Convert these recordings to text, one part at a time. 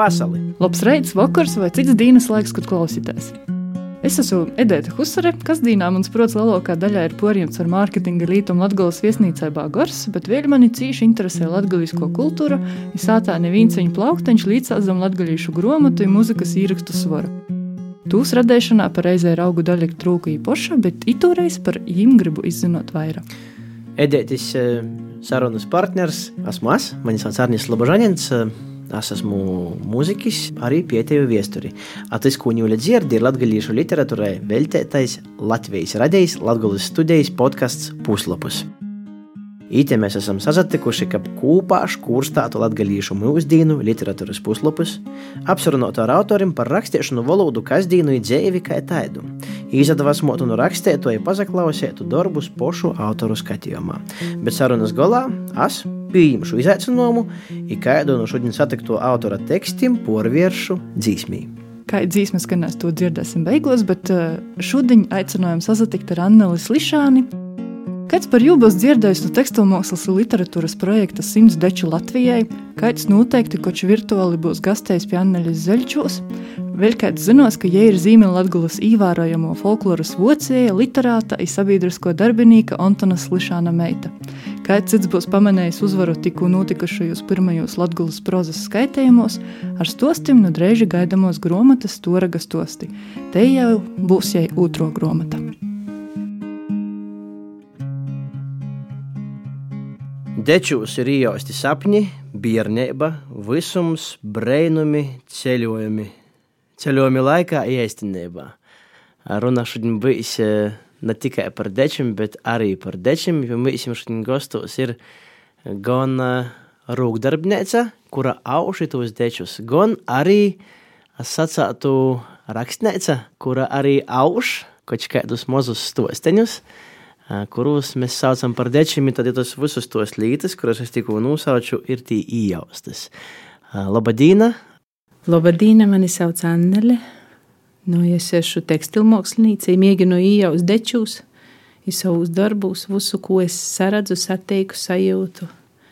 vasali! Labs rīts, vakars vai cits dienas laiks, kad klausīties. Es esmu Edita Husare, kas dīnā mans prots lielākā daļā ir porjams ar mārketinga lītumu Latgales viesnīcā Bāgors, bet vēl mani cīši interesē latgalisko kultūru, ja sātā neviens viņa plaukteņš līdzsāzam latgalīšu gromatu un muzikas īrakstu svaru. Tūs radēšanā pareizē ir augu daļa trūka īpaša, bet itūreiz par viņiem gribu izzinot vairāk. Edētis eh, sarunas partners esmu es, mani sauc Arnis Lobožanins, Es esmu mūziķis, arī pieteju viesturi. Atis, ko ņūļa dzirdi, ir latgalīšu literatūrai veltētais Latvijas radījis Latgales studijas podkasts Puslapus. Īte mēs esam sazatikuši, ka kopā škūrstātu latgalīšu mūsdienu literatūras puslapus, apsarunātu ar autoriem par rakstīšanu valodu kasdienu i dzēvi kā taidu. Izadvasmotu no rakstētoju pazaklausētu darbus pošu autoru skatījumā. Bet sarunas galā es pieņemšu izaicinājumu, ir kādu no šodien satikto autora tekstiem porvēršu dzīsmī. Kā dzīsmas skanēs, to dzirdēsim beigās, bet eh, šodien aicinājām sazatikt ar Anneli Slišāni. Kāds par jūbu būs dzirdējis no tekstilmākslas un literatūras projekta Simts deču Latvijai, kāds noteikti koči virtuāli būs gastējis pie Anneļas Zeļčos, vēl kāds zinos, ka ja ir zīme Latgulas īvērojamo folkloras vocēja, literāta un sabiedrisko darbinīka Antona Slišāna meita – Kāds cits būs pamanījis uzvaru tikko notikušajos pirmajos latgulas prozas skaitījumos ar stostim no drēži gaidamos grāmatas Toraga stosti. Te jau būs jau otro grāmata. Dečūs ir iejausti sapņi, bērnība, visums, brēnumi, ceļojumi. Ceļojumi laikā iestinībā. Runa šodien bijis ne tikai par dečiem, bet arī par dečiem, jo mēs jums šodien gastos ir gan uh, rūkdarbnīca, kura auši tos dečus, gan arī sacātu rakstnīca, kura arī auž kaut kādus mazus stosteņus, uh, kurus mēs saucam par dečiem, tad ir tas visus tos lītas, kuras es tikko nosauču, ir tī iejaustas. Uh, labadīna! Labadīna, mani sauc Annele. Nu, es esmu tekstilmāksliniece, mēģinu iejaust dečus, ir savus darbus, visu, ko es saredzu, satieku, sajūtu.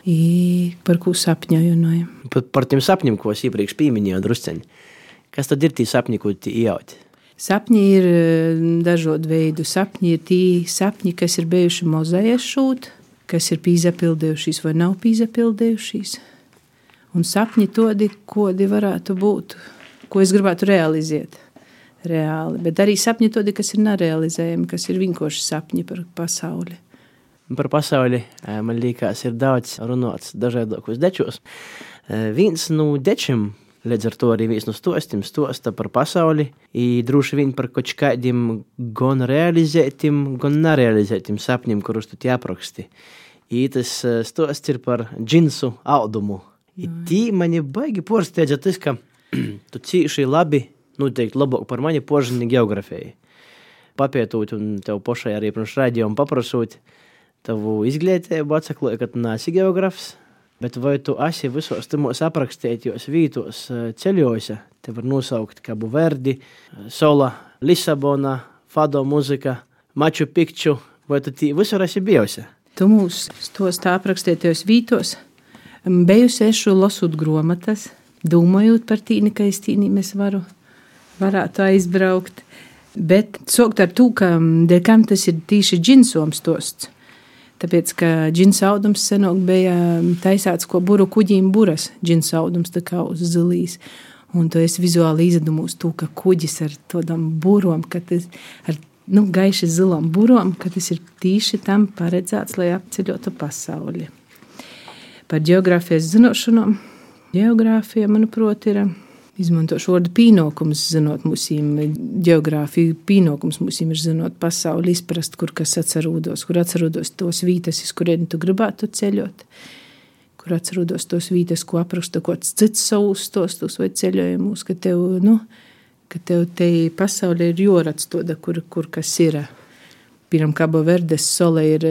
I, par ko sapņoju? No. Par, par tiem sapņiem, ko es iepriekš pieminēju, drusceņi. Kas tad ir tie sapņi, ko tu iejauti? Sapņi ir eh, dažādu veidu. Sapņi ir tie sapņi, kas ir bijuši mozaīkas šūt, kas ir pīzapildījušies vai nav pīzapildījušies. Un sapņi tādi, kādi varētu būt, ko es gribētu realizēt reāli. Bet arī sapņi tādi, kas ir nerealizējami, kas ir vienkārši sapņi par pasauli. Par pasauli eh, man liekas, ir daudz runāts dažādos dečos. Eh, viens no dečiem, līdz ar to arī viens no stostiem, stosta par pasauli, droši vien par kaut kādiem gan realizētiem, gan nerealizētiem sapņiem, kurus tu apraksti. Tas eh, stosts ir par džinsu audumu. Tī mani baigi porsteidza tas, ka tu cīši labi noteikti labāk par mani požani geogrāfijai. Papietot un tev pašai arī pirms raidījuma paprasot tavu izglītību, atsaklot, ka tu neesi geogrāfs. Bet vai tu esi visos tajos aprakstītajos vietos eh, ceļojos, te var nosaukt kā Buverdi, Sola, Lisabona, Fado muzika, Maču Pikču, vai tu visur esi bijusi? Tu mūs tos tā aprakstītajos vietos bijusi ešu lasot grāmatas, domājot par tīni, ka es tīni mēs varu varētu aizbraukt. Bet sākt ar to, ka dēļ kam tas ir tīši džinsoms tosts. Tāpēc, ka džinsa audums senāk bija taisāts ko buru kuģīm buras, džinsa audums tā kā uz zilīs. Un to es vizuāli izdomāju, to, ka kuģis ar tādām burām, ka tas ar nu, gaiši zilām burām, ka tas ir tīši tam paredzēts, lai apceļotu pasauli. Par geogrāfijas zināšanām. Geogrāfija, manuprāt, ir Izmantošu vārdu pienākums, zinot mūsu geogrāfiju. Pienākums mums ir zinot pasauli, izprast, kur kas atcerūdos, kur atcerūdos tos vietas, uz kuriem tu gribētu ceļot, kur atcerūdos tos vietas, ko apraksta kāds cits savus stostus vai ceļojumus, ka tev, nu, ka tev te pasauli ir jorats toda, kur, kur kas ir. Piram Kabo Verdes sole ir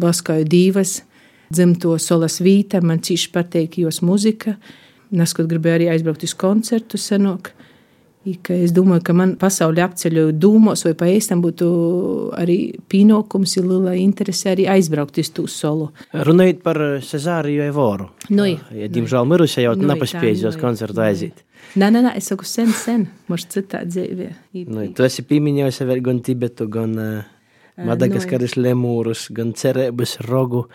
Baskāju divas, dzimto solas vīta, man cīši pateik jos muzika, Neskot gribēju arī aizbraukt uz koncertu senok. ka es domāju, ka man pasauli apceļu dūmos vai pa īstam būtu arī pienākums, ja liela interese arī aizbraukt uz tū solu. Runājot par Cezāriju Evoru. Nu, ja, diemžēl mirusi jau Nu, nepaspējas tā, uz nu, koncertu nu. aiziet. Nē, nē, nē, es saku sen, sen, mums citā dzīvē. Nu, tu esi pieminējusi vēl gan Tibetu, gan uh, Madagaskaras lemūrus, gan cerības rogu.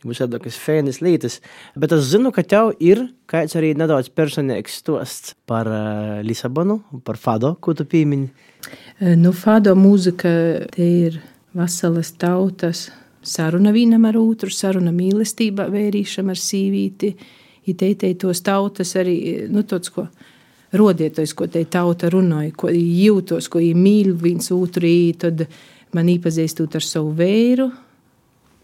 Būs tādas fēnas lietas, bet es zinu, ka tev ir kāds arī nedaudz personīgs stosts par uh, Lisabonu, par Fado, ko tu piemini. Nu, fado mūzika te ir veselas tautas saruna vienam ar otru, saruna mīlestībā, vērīšana ar sīvīti. Iteitei tos tautas arī, nu, tāds, ko rodietais, ko te tauta runāja, ko jūtos, ko mīl viens otru, tad man īpazīstot ar savu vēru.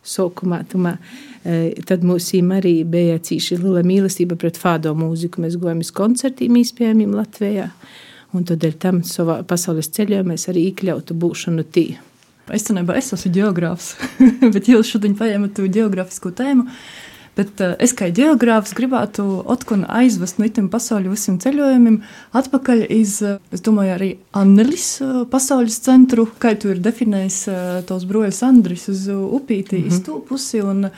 Sākumā, tumā, e, tad mums arī bija cīši liela mīlestība pret fado mūziku. Mēs gājām uz koncertiem, izpējamiem Latvijā. Un tad ar tam savā pasaules ceļā mēs arī iekļautu būšanu tī. Es es esmu geogrāfs, bet jūs šodien paņemat to geogrāfisko tēmu. Bet uh, es kā geogrāfs gribētu Otkunu aizvest no itim pasaules visiem ceļojumiem atpakaļ iz, uh, es domāju, arī Annelis uh, pasaules centru, kā tu ir definējis tos brojas Andris uz upītī, mm -hmm. iz to pusi. Un,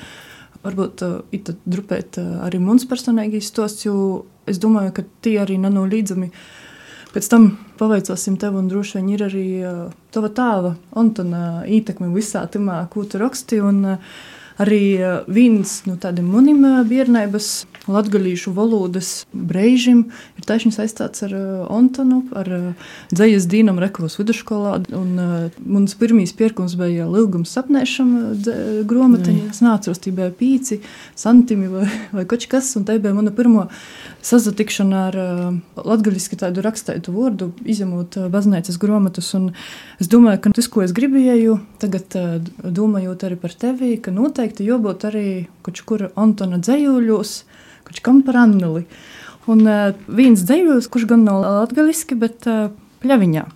Varbūt uh, drupēt uh, arī mums personīgi stosts, jo es domāju, ka tie arī nenolīdzami. Pēc tam paveicosim tev, un droši vien ir arī uh, tava tēva Antona ietekme visā tamā, ko tu raksti. Un, uh, arī uh, viens no tādiem maniem uh, bērnības latgalīšu valodas brīžiem ir taisnība saistīts ar Antonu, ar uh, dzējas dīnam Rekavas vidusskolā. Un uh, mans pirmīs pirkums bija Lilgums sapnēšana dzē- gromatiņa. Es nācos, tī bija pīci, santimi vai, vai kaut kas, un tā bija mana pirmā sazatikšana ar latgaļiski tādu rakstētu vārdu, izņemot baznīcas gromatus. Un es domāju, ka tas, ko es gribēju, tagad domājot arī par tevi, ka noteikti jābūt arī kaut kur Antona dzējuļos, kaut kam par Anneli. Un uh, viens dzējuļos, kurš gan nav latgaļiski, bet uh, pļaviņā.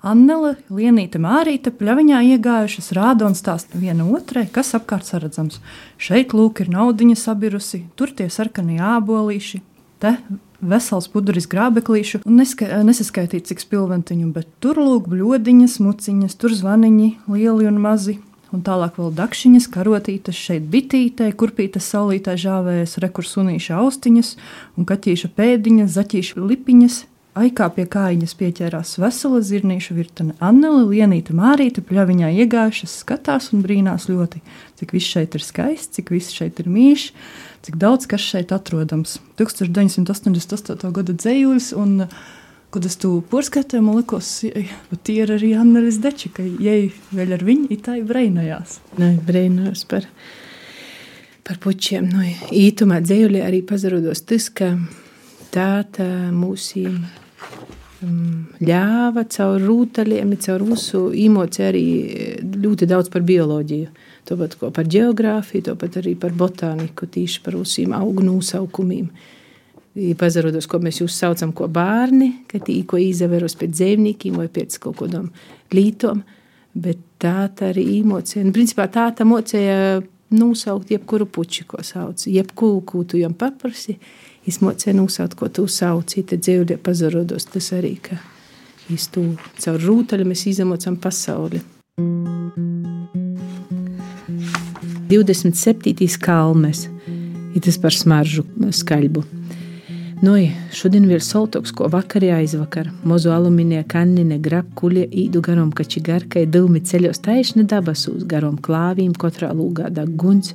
Annele, Lienīte, Mārīte pļaviņā iegājušas rāda un stāsta viena otrai, kas apkārt saredzams. Šeit lūk ir naudiņa sabirusi, tur tie sarkanie ābolīši, te vesels puduris grābeklīšu un neska, nesaskaitīt cik spilventiņu, bet tur lūk bļodiņas, muciņas, tur zvaniņi, lieli un mazi. Un tālāk vēl dakšiņas, karotītes, šeit bitītē, kurpītas saulītā žāvējas, rekursunīša austiņas un kaķīša pēdiņas, zaķīša lipiņas, Aikā pie kājiņas pieķērās vesela zirnīša virtene. Annele, Lienīte, Mārīte pļaviņā iegājušas, skatās un brīnās ļoti, cik viss šeit ir skaists, cik viss šeit ir mīļš, cik daudz kas šeit atrodams. 1988. gada dzējulis, un, kad porskatēju, man likos, ka tie ir arī Annelis Deči, ka jai vēl ar viņu itai breinojās. Nē, brīnās par, par pučiem. Nu, ītumā dzējuļi arī pazarodos tas, ka tāta mūsīm um, ļāva caur rūtaļiem, caur visu īmoci arī ļoti daudz par bioloģiju. Tāpat par geogrāfiju, tāpat arī par botāniku, tīši par visiem augu nosaukumiem. Pazarodos, ko mēs jūs saucam, ko bērni, ka tī, ko izaveros pēc dzīvniekiem vai pēc kaut kādām lītām, bet tā tā arī īmocija. Un, principā tā tā mocēja nosaukt jebkuru puči, ko sauc, jebkuru, ko tu jam paprasi, izmocēja nosaukt, ko tu sauci, tad dzīvļa pazarodos tas arī, ka īstu caur rūtaļu mēs izamocam pasauli. 27. kalmes ir tas par smaržu skaļbu. Nu, šodien vēl soltoks, ko vakarī aizvakar. Mozu alumīnija kannine, grab kuļie īdu garom kači garkai, dūmi ceļos taišni dabasūs, garom klāvīm, katrā lūgā dag guns,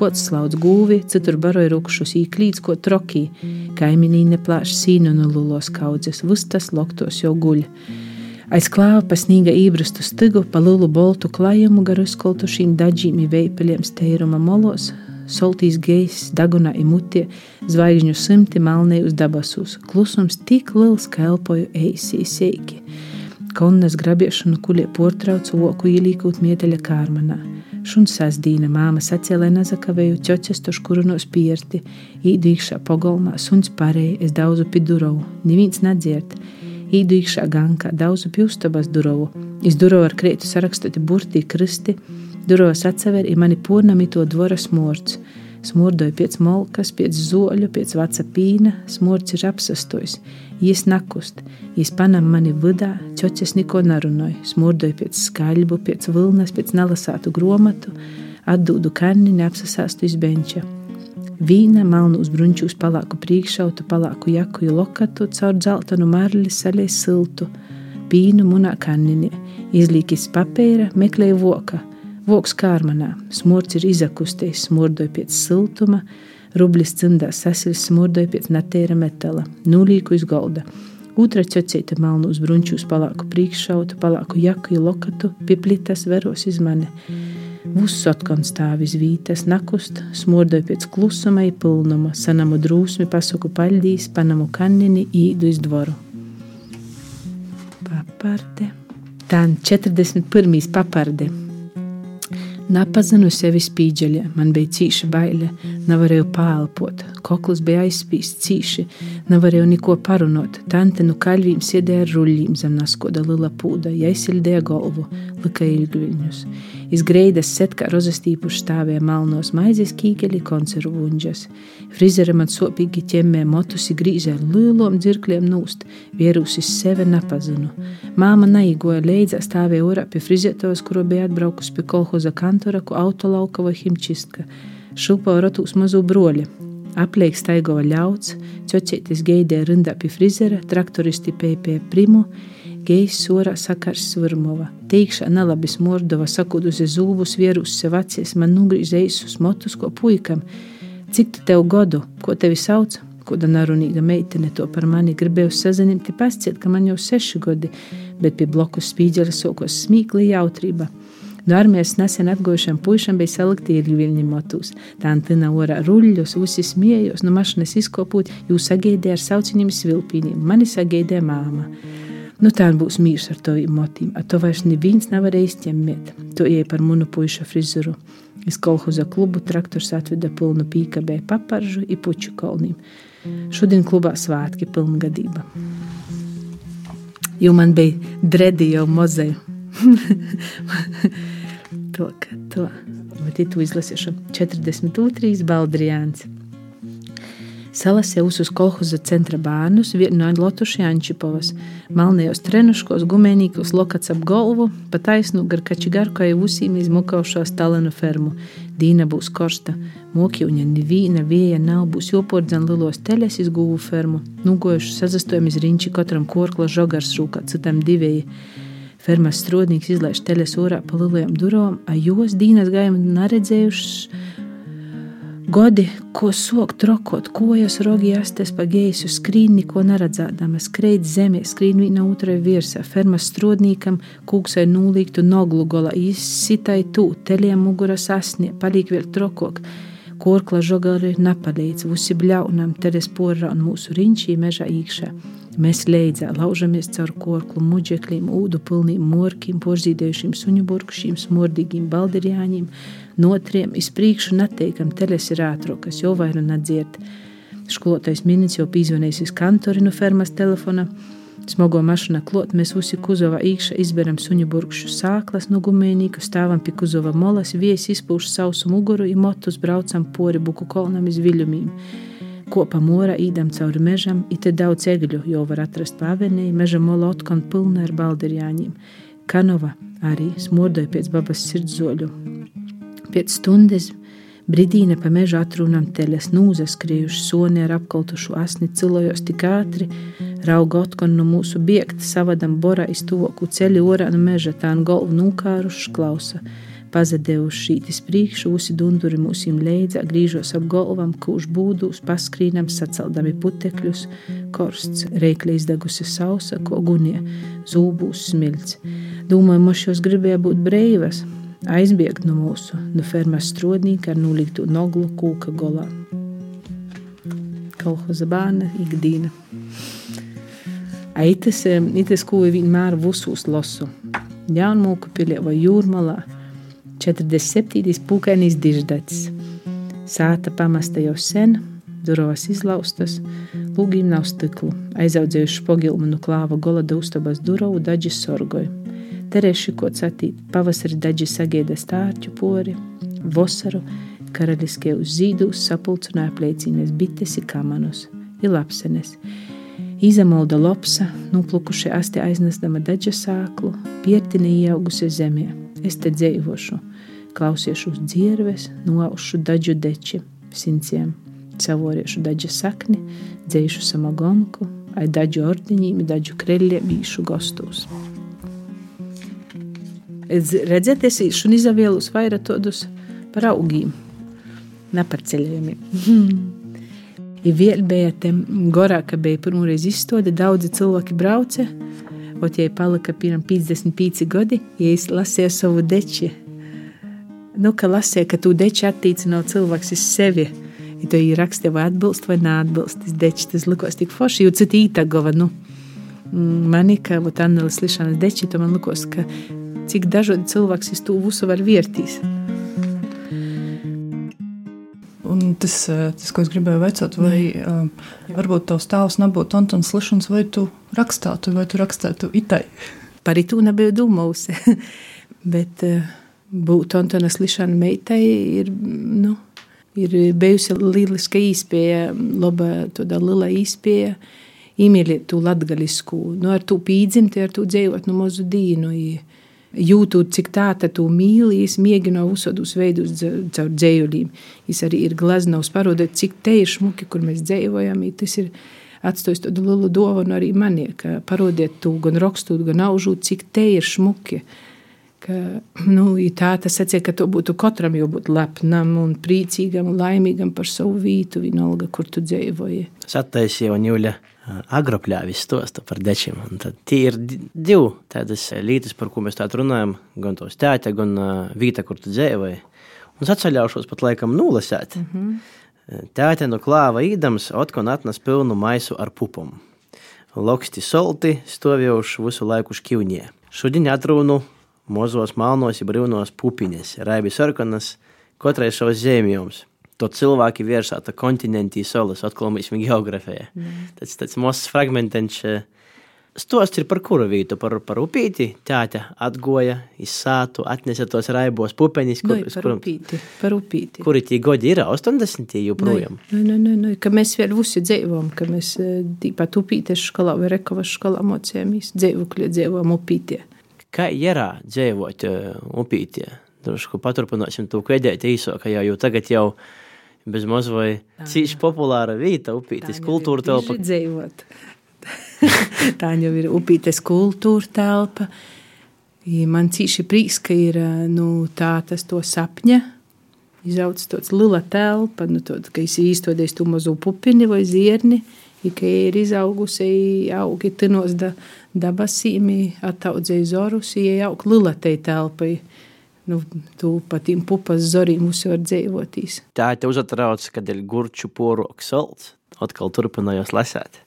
kods slauc gūvi, citur baroja rukšus īklīdz, ko trokī, kaiminī neplāš sīnu no lulos kaudzes, vustas loktos jau guļ. Aiz klāva pa snīga ībrastu stigu, pa lielu boltu klājumu garu skoltušīm daģīm veipeļiem steiruma molos, soltīs gejs, dagunā imutie, zvaigžņu simti melnē uz dabasūs. Klusums tik liels, ka elpoju eisī seiki. Konnas grabiešanu kuļie portrauc voku ielīkūt mieteļa kārmanā. Šuns sasdīna māma sacēlē nazakavēju ķoķes toš kurunos pierti, īdu iekšā pogolmā, suns pārēja, es daudzu pi durovu, neviens nedzirt. Īdu iekšā gankā, daudzu pi uztabas durovu, iz durovu ar kreitu sarakstoti burtī kristi, Duros atsever i mani purnami to dvora smorts. Smurdoju pēc molkas, pēc zoļu, pēc vaca pīna, smurds ir apsastojis. Jis nakust, jis panam mani vidā, ķoķis neko narunoja. Smurdoju pēc skaļbu, pēc vilnas, pēc nelasātu gromatu, atdūdu kanni, apsasāstu iz benča. Vīna uz brunčūs palāku priekšautu, palāku jaku lokatu, caur dzeltonu marli saļai siltu, pīnu munā kanninē, izlīkis papēra, meklēja voka – Voks kārmanā, smurds ir izakustējis, smurdoja pēc siltuma, rublis cimdā sasilis, smurdoja pēc natēra metala, nulīku iz golda. Otra ķocīta melnu uz brunčūs palāku priekšautu, palāku jaku lokatu, piplitas veros iz mani. Vuss otkon stāv iz vītas, nakust, smurdoja pēc klusuma i pilnuma, sanamu drūsmi pasaku paļdīs, panamu kannini īdu iz dvoru. Paparde. Tā 41. paparde. Napazinu sevi spīdžeļā, man bija cīša baile, nevarēju pāelpot, koklis bija aizspīsts cīši, nevarēju neko parunot. Tante nu kaļvīm sēdēja ar ruļļīm zem naskoda lila pūda, jaisildēja galvu, lika ilgviļņus. Iz greidas setkā rozestīpuši stāvēja malnos maizes kīkeļi konservu unģas. Frizere man sopīgi ķemmē motus i grīzē lielom dzirkliem nūst, vierusis sevi napazinu. Māma naigoja leidzā stāvēja orā pie frizētos, kuro bija atbraukus pie kolhoza kantora, ku autolauka vai himčistka. Šupa rotus mazu broļi, Apliek staigova ļauts, ķoķētis geidē rindā pie frizera, traktoristi pie pie primu, Gejs sorā sakars Svirmova. Teikšā nelabi smordova sakudusi zūbus, vierus sev acies, man nugrīz eisus motus, ko puikam. Cik tev godu, ko tevi sauc? Kāda narunīga meitene to par mani gribēja sazināties, pasciet, ka man jau seši gadi, bet pie bloku spīdžera sokos smīkli jautrība. No armijas nesen atgojušam puišam bija salikti viļņi motus. Tā antina orā ruļļos, usi smiejos, no mašinas izkopūt, jūs sagaidīja ar sauciņiem svilpīniem, mani sagaidīja māma. Nu, tā būs mīļš ar to motīm. Ar to vairs neviens nevarēja izķemmēt. To ieja par munu puiša frizuru. Iz kolhoza klubu traktors atveda pilnu pīkabē paparžu i puču kalnīm. Šodien klubā svātki pilngadība. Jo man bija dredi jau mozeju. to, ka to. Bet tu izlasīšu 42. Baldrijāns. Salasē uz kolhoza centra bērnus, vienu no Lotuša Jančipovas, malnējos trenuškos, gumēnīkos lokats ap galvu, pa taisnu gar kačigarkoju usīm izmukaušo stalenu fermu. Dīna būs korsta, mokļuņa nevīna vieja nav, būs jopordzen lilos teļas izgūvu fermu, nugojuši sazastojam iz riņči katram korkla žogars rūkā, citam divēji. Fermas strodnīgs izlaiž teļas orā pa lielajām durām, a jos Dīnas gājumi neredzējušas, Godi, ko sok trokot, kojas rogi astes pa geisu, skrīn neko neredzēdama, skreid zemē, skrīn viena otrai virsā, fermas strodnīkam, kūksai nūlīgtu noglu gola, izsitai tū, teļiem mugura sasnie, palīk vēl trokok, korkla žogari napalīdz, vusi bļaunam, teres porra un mūsu riņķī meža īkšā. Mēs leidzā laužamies caur korklu muģekļiem, ūdu pilniem morkiem, porzīdējušiem suņu burkšiem, smordīgiem baldirjāņiem, notriem izpriekšu neteikam teles ir ātrukas, jo vai nu nedzird. Skolotais minēts jau pīzvanējis uz kantori no fermas telefona. Smago mašīnu klot, mēs visi kuzova īkšā izberam suņu burkšu sāklas no gumēnīka, stāvam pie kuzova molas, viesi izpūš sausu muguru, i motus braucam pori buku kolnam iz viļumiem. Kopā morā īdam cauri mežam, it daudz egļu, jo var atrast pavenī, meža mola otkon pilna ar baldirjāņiem. Kanova arī smordoja pēc babas sirdszoļu, Pēc stundas Bridīne pa mežu atrunam teles nūzas, skriejuši soni ar apkaltušu asni, cilojos tik ātri, rauga otkon no mūsu biegt, savadam borā iz tuvoku ceļu orā no meža, tā un galvu nūkāruši klausa. Pazadējuši šītis priekšu, usi dunduri mūsim leidzā, grīžos ap galvam, kūš būdūs, paskrīnam, sacaldami putekļus, korsts, reikli izdegusi sausa, ko gunie, zūbūs smilts. Domāju, mošos gribēja būt breivas, aizbiegt no mūsu, no fermas strodnīka ar nulītu noglu kūka golā. Kolhoza bāna ikdīna. Aitas, itas, ko vienmēr vusus losu. Jaunmūku pilē vai jūrmalā. 47. pūkainīs diždats. Sāta pamasta jau sen, durovas izlaustas, lūgīm nav stiklu. Aizaudzējuši pogilmu no klāva golada uztabas durovu daģis sorgoju. Tereši, ko sacīt, pavasarī daži sagaida stārķu pori, vosaru, Karaliskie uz zīdūs sapulcināja plēcīnes bites kamanus, i lapsenes. Izamolda lopsa, nuplukuši asti aiznestama daļa sāklu, pietini ieaugusi zemē. Es te dzīvošu, klausiešu uz dzirves, noaušu daļu deči, sinciem, savoriešu daļu sakni, dzēšu samagonku, ai daļu ordiņiem, daļu kreļiem, īšu gostos. Redzēt, es īšu izavielus vairāk tādus par augiem, ne par ceļojumiem. Ja vēl bija tam gorā, ka bija pirmoreiz izstāde, daudzi cilvēki brauca. Ot, ja palika piemēram 55 gadi, ja es lasīju savu deči, nu, ka lasīju, ka tu deči attīcina cilvēks uz sevi. Ja tu ir rakstīji, vai atbilst vai neatbilst, tas deči, tas likos tik forši, jo citi ītagova, nu, mani, ka, ot, Annelis Lišanas deči, to man likos, ka cik dažādi cilvēks iz to visu var vērtīs. Un tas, eh, tas, ko es gribēju jautāt, vai uh, varbūt tavs tēvs nebūtu Antons Lišons, vai tu rakstātu, vai tu rakstītu itai? Par itu nebiju domājusi. Bet uh, būt Antonas Lišana meitai ir, nu, ir bijusi lieliska īspēja, laba tāda liela īspēja. Iemīlēt to latgalisku, nu, ar to pīdzimti, ar to dzējot no mazu dīnu. Jūtu, cik tāda tu mīli, es mēģinu uzsādus veidus caur dzējuļiem. Es arī ir glaznovs parodot, cik te ir šmuki, kur mēs dzējojam, tas ir atstājis tādu lielu dovanu arī mani, ka parodiet to gan rakstot, gan aužūt, cik te ir šmuki. Ka, nu, tā tas sacīja, ka to būtu katram jābūt lepnam un priecīgam un laimīgam par savu vītu, vienalga, kur tu dzīvoji. Sataisīja un Juļa agropļāvis stosta par dečiem. Tie ir divi tādas lietas, par ko mēs tā runājam, gan tos tēta, gan vīta, kur tu dzīvoji. Un es atceļaušos pat laikam nulasēt. Mm -hmm. Tēta no klāva īdams, otkon atnes pilnu maisu ar pupom. Loksti solti stovjauši visu laiku šķivņie. Šodien atrunu mozos melnos, ja brīvnos pupiņas, raibi sarkanas, katrai savas zīmējums to cilvēki virsāta kontinentī solis, atkal mēs viņa geografijā. Mm. Tas tāds mazs fragmentiņš. Stosts ir par kuru vītu, par, par upīti, tāta atgoja, izsātu, atnesa tos raibos pupeņus. Kur, nu, par kur, upīti, par upīti. Kuri tie godi ir 80 joprojām? Nu, nu, nu, nu, ka mēs vēl visi dzīvojam, ka mēs tīpat upītes skolā vai rekovas skolā mocījāmies, dzīvokļi dzīvojam upītie. Kā ir dzīvot upītie? Drusku paturpināsim to kvedēt īsāk, jo, tagad jau bez maz vai cīši populāra vieta upītes kultūra telpa. Dzīvot. Tā jau ir upītes kultūra telpa. Man cīši prīks, ka ir nu, tā tas to sapņa. Izauc tāds lila telpa, nu, tod, ka es īstodies tu mazu pupini vai zierni, ja ka ir izaugusi augi tinos da, dabasīmi, attaudzēja zorus, ja aug lila tei telpai nu, tu pat tiem pupas zorīm uzvar dzīvotīs. Tā te uzatrauc, kad ir gurču poroks salds, atkal turpinājos lasēt.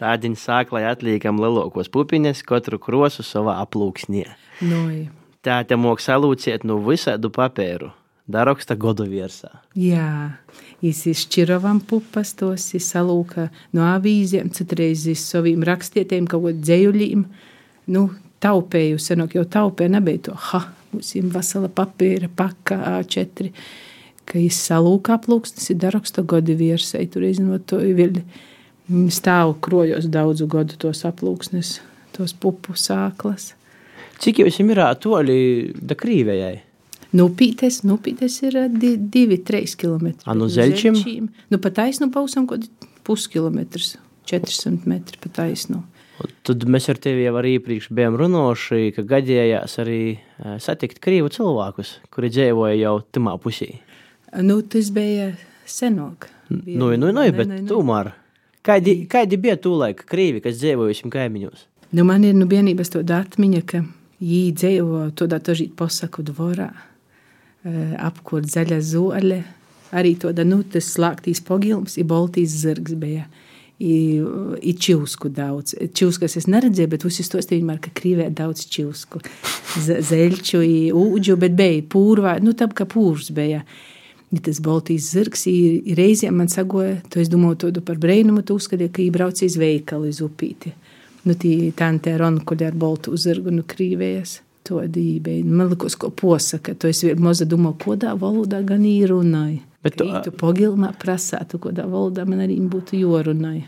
Tādiņa sāk, lai atliekam lielākos pupiņas, katru krosu savā aplūksnē. Noi. Tā te mok salūciet no visādu papēru. Daroksta godu virsā. Jā, es izšķirovam pupas, tos salūka no avīzēm, citreiz iz saviem rakstietiem, kaut ko dzējuļiem. Nu, taupēju, senāk jau taupēju, nebija to, ha, būsim vesela papīra paka A4, ka izsalūka aplūksnes ir daraksta godi virsai, tur iznot to vēl stāvu krojos daudzu godu tos aplūksnes, tos pupu sāklas. Cik jūs ir toļi da Krīvējai? Nupītes, nupītes ir di, divi, trīs kilometri. A, nu pa taisnu pausam, kaut puskilometrs, 400 metri pa taisnu. Tad mēs ar tevi jau arī iepriekš bijām runājuši, ka gadījās arī satikt krīvu cilvēkus, kuri dzīvoja jau tamā pusī. Nu, tas bija senāk. Bija. Nu, nu, nu, bet tomēr. Kādi, kādi bija tūlaik krīvi, kas dzīvojuši kaimiņos? Nu, man ir nu vienības tāda atmiņa, ka viņi dzīvo tādā tažīt pasaku dvorā, apkurt zaļa zole, arī tāda, nu, tas slāgtīs pogilms, ir boltīs zirgs bija ir čivsku daudz. Čivskas es neredzēju, bet visi to stīvi, ka Krīvē daudz čivsku. Zeļķu, ūģu, bet bija pūrvā, nu tā kā pūrs bija. Ja tas Baltijas zirgs ir reizēm man sagoja, to es domāju to par brēnumu, tu uzskatīji, ka ībrauc iz veikalu iz upīti. Nu tī tante ronkuļi ar boltu zirgu, nu Krīvējas. Todi bija. Man liekas, ko posaka. Tu esi maza domā, kodā valodā gan īrunāja. Bet tu, tu pogilmā prasātu, kodā valodā man arī būtu jorunāja.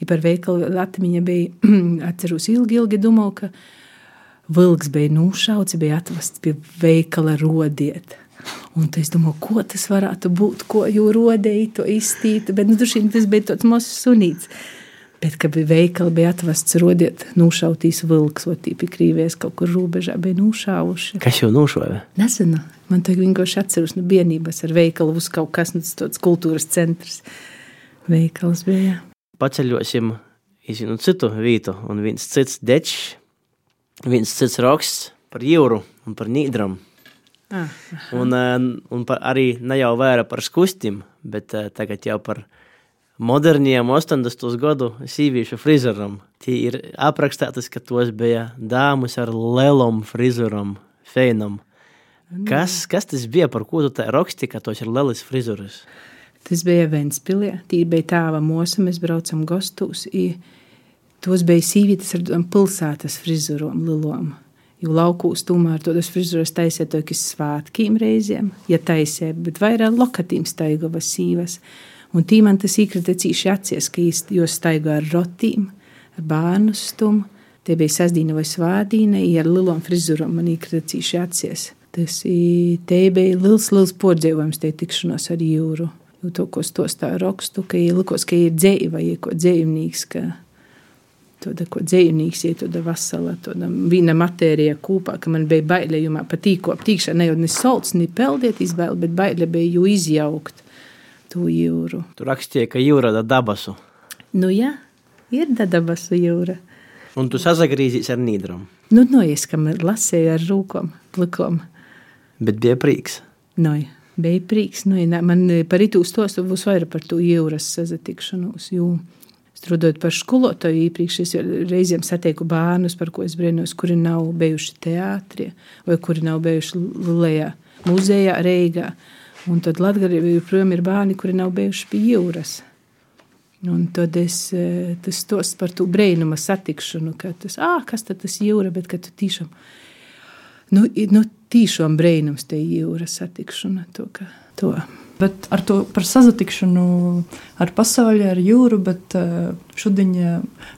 Ja par veikalu atmiņa bija, atceros ilgi, ilgi domāju, ka vilks bija nušauts, bija atvests pie veikala rodiet. Un es domāju, ko tas varētu būt, ko jau rodēja to izstīt, bet nu, tas bija tāds mazs sunīts. Bet, kad bija veikali, bija atvests rodiet, nušautīs vilks, vai tīpi krīvies kaut kur robežā bija nušāvuši. Kas jau nušoja? Nezinu. Man tagad vienkārši atceros no nu, bērnības ar veikalu uz kaut kas, nu, tāds kultūras centrs. Veikals bija. Paceļosim izinu citu vītu, un viens cits dečs, viens cits raksts par jūru un par nīdram. Ah, un, eh, un par, arī ne jau vairāk par skustiem, bet uh, tagad jau par moderniem 80. gadu sīvīšu frizuram. Tie ir aprakstītas, ka tos bija dāmas ar lielām frizuram, feinam. Kas, kas tas bija, par ko tu tā rakstīji, ka tos ir lielas frizuras? Tas bija Ventspilī, tī bija tāva mosa, mēs braucam gostos. Tos bija sīvītas ar pilsētas frizurom, lilom. Jo laukūs tomēr tos frizuras taisīja tikai svātkiem reizēm, ja taisīja, bet vairāk lokatīm staigavas sīvas. Un tī man tas īkrita cīši acies, ka jūs staigā ar rotīm, ar bērnu stumu. Te bija sasdīna vai svādīna, ar lielām frizuram man īkrita cīši acies. Tas te bija liels, liels pordzēvojums, te tikšanos ar jūru. Jo to, ko stos tā rakstu, ka likos, ka ir dzēja vai ir ko dzējumnīgs, ka tāda, ko dzējumnīgs, ir tāda vasala, tāda vīna matērija kūpā, ka man bija bailējumā patīko aptīkšana, ne jau ne solts, ne peldiet izvēle, bet baile bija jū izjaukt to jūru. Tur rakstīja, ka jūra ir dabasu. Nu, jā, ir dabasu jūra. Un tu sazagrīzīsi ar nīdram. Nu, no es, kam lasēju ar rūkom, plikom. Bet bija prieks. No, bija prieks. No, man par itu stostu būs vairāk par to jūras sazatikšanos, jo strādājot par skolotāju, iepriekš es reizēm satieku bērnus, par ko es brīnos, kuri nav bijuši teātrī vai kuri nav bijuši Lulējā muzejā Reigā. Un tad Latvijā joprojām ir bērni, kuri nav bijuši pie jūras. Un tad es e, tas stos par to brīnuma satikšanu, ka tas, ah, kas tad tas jūra, bet ka tu tiešām, nu, nu tiešām brīnums te jūra satikšana, to, ka to. Bet ar to par sazatikšanu ar pasauli, ar jūru, bet e, šodien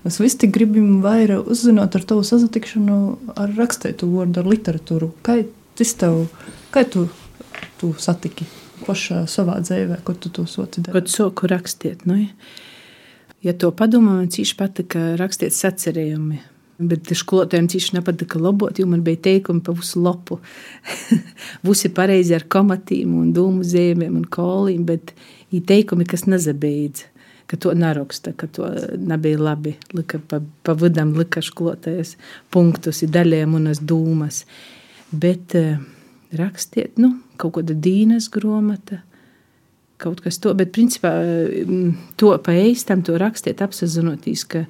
mēs visi gribam vairāk uzzināt ar tavu sazatikšanu ar rakstētu vārdu, ar literatūru. Kā tas tev, kā tu tu satiki pašā savā dzīvē, ko tu to soci darīt? Kad soku rakstiet, nu, ja to padomā, man cīši patika rakstiet sacerējumi. Bet skolotājiem cīši nepatika labot, jo man bija teikumi pa visu lapu. Visi pareizi ar komatīm un dūmu zīmēm un kolīm, bet ir teikumi, kas nezabeidz ka to neraksta, ka to nebija labi. Lika pa, pa vidam lika skolotājas punktus, ir daļiem unas dūmas. Bet uh, rakstiet, nu, kaut kāda dīnas grāmata, kaut kas tāds. Bet, principā, mm, to pa eistam, to rakstiet, apzinoties, ka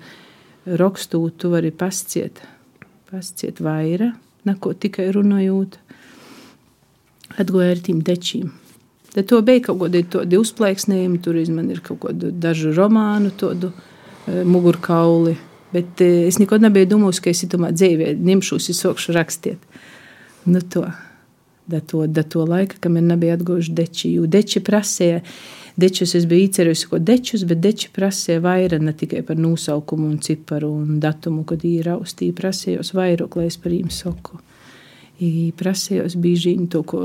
rakstu tu vari pasciet, pasciet vairāk, neko tikai runājot. Atgoja ar tiem dečiem. Tad to bija kaut kādi tādi uzplaiksnējumi, tur man ir kaut kādu dažu romānu, tādu e, mugurkauli. Bet e, es nekad nebiju domājis, ka es itamā dzīvē ņemšos, es sākšu rakstīt. Nu, to da to, da to laika, kamēr nebija atguvuši deči. Jo deči prasīja, dečus es biju īcerējusi, ko dečus, bet deči prasīja vairāk ne tikai par nosaukumu un ciparu un datumu, kad ir raustīja, prasījos vairāk, lai es par viņiem saku. Prasījos bieži to, ko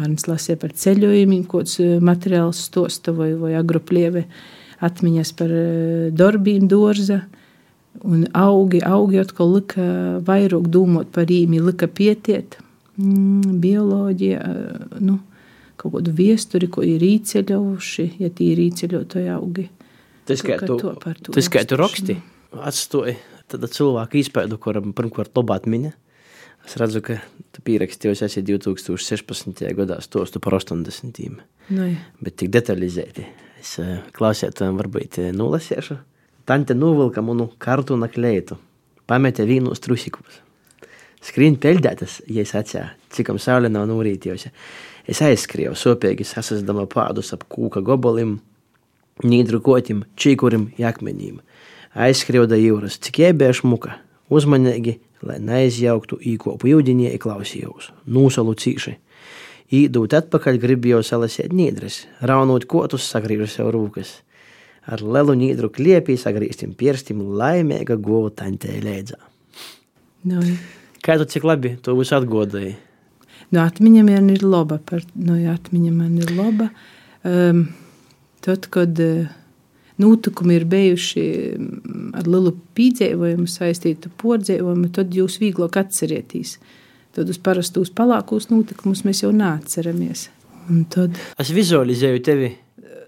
Arnēs lasīja par ceļojumiem, kāds e, materiāls stosta vai, vai agroplieve atmiņas par e, darbiem dārza. Un augi, augi atkal lika vairāk domāt par īmi, lika pietiet mm, bioloģija, eh, nu, kaut kādu viesturi, ko ir īceļojuši, ja tie ir īceļotāji augi. Tas, kā tu, tas, kā tu raksti, atstāja tādu cilvēku izpēdu, kuram pirmkārt labāk mina. Es redzu, ka tu pierakstīji, esi 2016. gadā stostu par 80. No, jā. Bet tik detalizēti. Es eh, klausētājiem varbūt eh, nolasīšu. Tante novilka manu kartūna kleitu, pametė vīnus trusikus. Skrien peļģētas, ja es atceru, cikam saule nav nūrītījusi. Es aizskrēju, sopīgi sasasdama pādus ap kūka gobolim, nīdru kotim, čīkurim, jakmeņiem. Aizskrēju da jūras, cik jai bija šmuka, uzmanīgi lai neizjauktu īkopu jūdiņie klausījos, nūsalu cīši. Īdūt atpakaļ gribēju salasīt nīdres, raunot kotus sagrīžu sev rūkas. Ar lielu nīdru kliepī sagrīstim pirstim laimīga govu taņtē lēdzā. Nu, Kā tu cik labi to visu atgodēji? nu, atmiņa man ir laba. Par, nu, jā, atmiņa man ir laba. Um, tad, kad uh, notikumi ir bijuši mm, ar lielu pīdzējumu saistītu pordzējumu, tad jūs vieglāk atcerieties. Tad uz parastos palākos notikumus mēs jau neatceramies. Tad, Es vizualizēju tevi nu,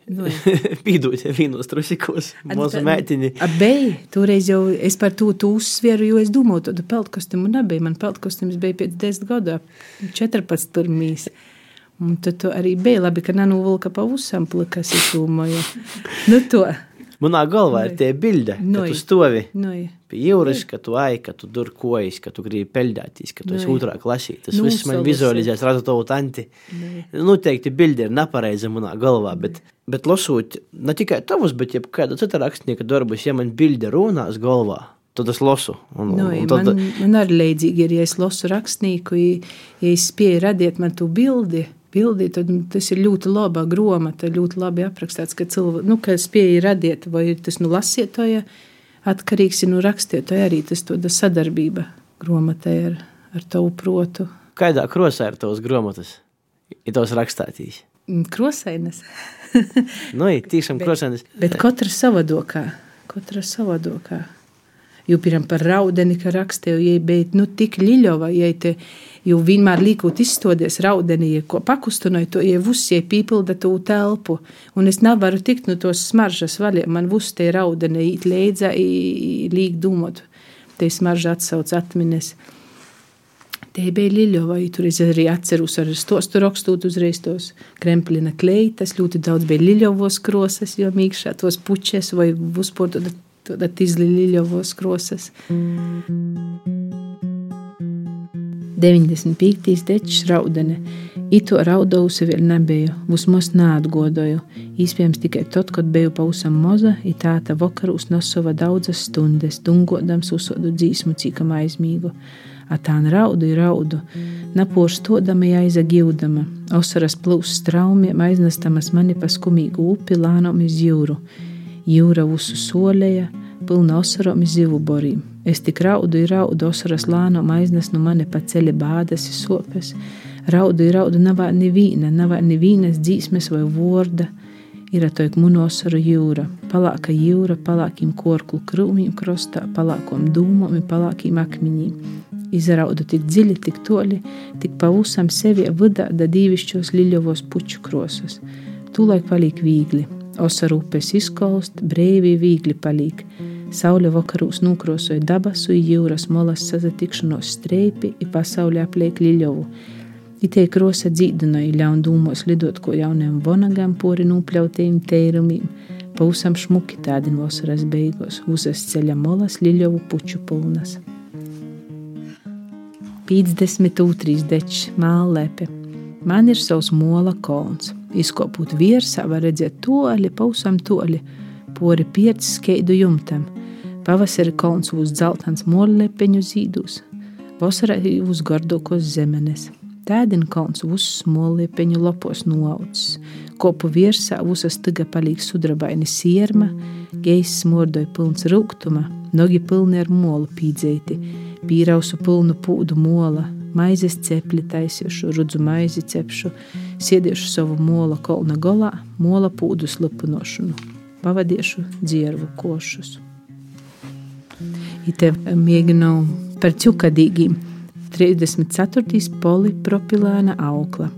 pīdot vienos trusikos, mazu meitini. Bija. Toreiz jau es par to tu uzsveru, jo es domāju, tādu peltkostumu nebija. Man peltkostumus bija pēc desmit gadiem, 14 pirmīs. Un tad tu arī bija labi, ka nenūvilka pa usam plikas, es domāju. Nu to. Manā galvā ir tie bilde, ka Noi. tu stovi Nu, jā. pie jūras, ka tu ai, ka tu dur kojas, ka tu gribi peļģēties, ka tu esi Noi. otrā klasī. Tas Nu, viss man vizualizēs, redzu tavu tanti. Noteikti bilde ir nepareiza manā galvā, bet, bet lasot ne tikai tavus, bet jebkādu citu rakstnieku darbus, ja man bilde runās galvā, tad es lasu. Un, Nu, un tad, man, man arī līdzīgi ir, ja es lasu rakstnieku, ja, es spēju radīt man to bildi. Bildi, tad tas ir ļoti laba grāmata, ļoti labi aprakstīts, ka cilvēks, nu, ka spēja radīt, vai tas nu lasietoja, atkarīgs ir no rakstītāja arī tas tāda sadarbība grāmatai ar, ar tavu protu. kādā krosā ir tavs grāmatas? Ir tavs rakstātīs. Krosainas. Nu, ir tiešām krosainas. Bet katra savādākā, katra savādākā. Jo pirmā par raudeni, ka rakstīju, bija nu, tik liļova, ja te jau vienmēr līkot izstāties raudeni, ja ko pakustinoju, to ja vusie pīpilda to telpu. Un es nevaru tikt no tos smaržas vaļā, man vus te raudeni īt leidza, līk dūmot. Te smarža atsauc atmines. Te bija liļova, ja tur es arī atceros ar stostu rakstot uzreiz tos kremplina kleitas, ļoti daudz bija liļovos krosas, jo mīkšā tos pučes vai vuspor tad izli liļovos krosas. 95. dečs raudene. Ito raudausi vēl nebija, vismaz neatgodoju. Īspējams tikai tad, kad biju pausam moza, ir tāda vakarūs nosova daudzas stundas, dungodams uzsodu dzīsmu, cikam aizmīgu. Atāna raudu ir raudu, napūrstodama jāiza gildama, osaras plūs straumiem aiznastamas mani pa skumīgu upi lānom iz jūru. Jūra visu solēja, pilna osarom iz zivu borīm. Es tik raudu, raudu, osaras lānom aiznes no mani pa ceļa bādas, ir sopes. Raudu, raudu, nav neviena, nav nevienas dzīsmes vai vorda. Ir atoik munosaru jūra, palāka jūra, palākiem korklu krūmīm krostā, palākom dūmom un palākiem akmeņiem. Izraudu tik dziļi, tik toļi, tik pavusam sevi vidā da dīvišķos liļovos puču krosas. Tūlaik paliek viegli, osaru upes izkolst, brīvi viegli paliek. Saule vakarūs nokrosoja dabasu, jūras molas sazatikšanos streipi, i pasaulē apliek liļovu. Itē krosa dzīdinoja ļaun dūmos lidot ko jauniem vonagam pori nūpļautējiem teirumiem, pausam šmuki tādin vasaras beigos, uzas ceļa molas liļovu puču pulnas. 52. dečs mālēpe. Man ir savs mola kolns. Izkopot virsā var redzēt toļi, pausam toļi, pori pieci skeidu jumtam. Pavasara kolns uz dzeltans mollepeņu zīdus, vasarā uz gardokos zemenes. Tēdina kalns uz smoliepeņu lapos noaudzis. Kopu virsā uzas tiga palīk sudrabaini sierma, gejs smordoja pilns rūgtuma, nogi pilni ar molu pīdzēti, pīrausu pilnu pūdu mola, maizes cepli taisīšu, rudzu maizi cepšu, siediešu savu mola kolna golā, mola pūdu slupinošanu, pavadiešu dziervu košus. Ite mēģinu par cukadīgiem 34. polipropilēna aukla.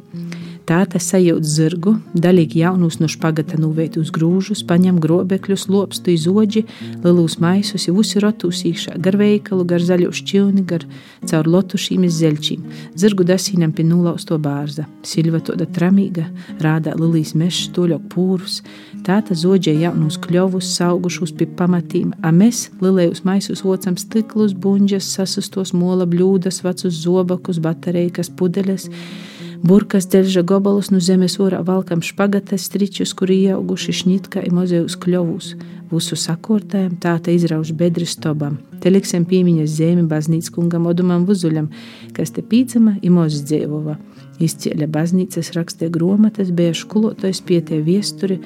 Tāta sajūt zirgu, daļīgi jaunus no špagata nuveitu uz grūžus, paņem grobekļus, lopstu izodži, lielus maisus, jau usi rotus īkšā, gar veikalu, gar zaļo šķilni, gar caur lotušīm iz zeļķīm. Zirgu dasīnam pie nulausto bārza. Silva toda tramīga, rādā lilijas mešs, toļok pūrus. Tāta zodžē jaunus kļovus, saugušus pie pamatīm, a mēs lilējus maisus vocam stiklus, buņģas, sasustos mola bļūdas, vecus zobakus, batarējas, pudeles, Burkas dzelža gobalus no zemes orā valkam špagatas stričus, kuri ieauguši šņitkā i mozejus kļovus. Visu sakortējam, tā te izrauž bedri stobam. Te liksim pīmiņas zemi baznīcas kungam Odumam Vuzuļam, kas te pīcama i moz dzīvova. Izcēļa baznīcas rakstie gromatas, bija školotais pietie viesturi,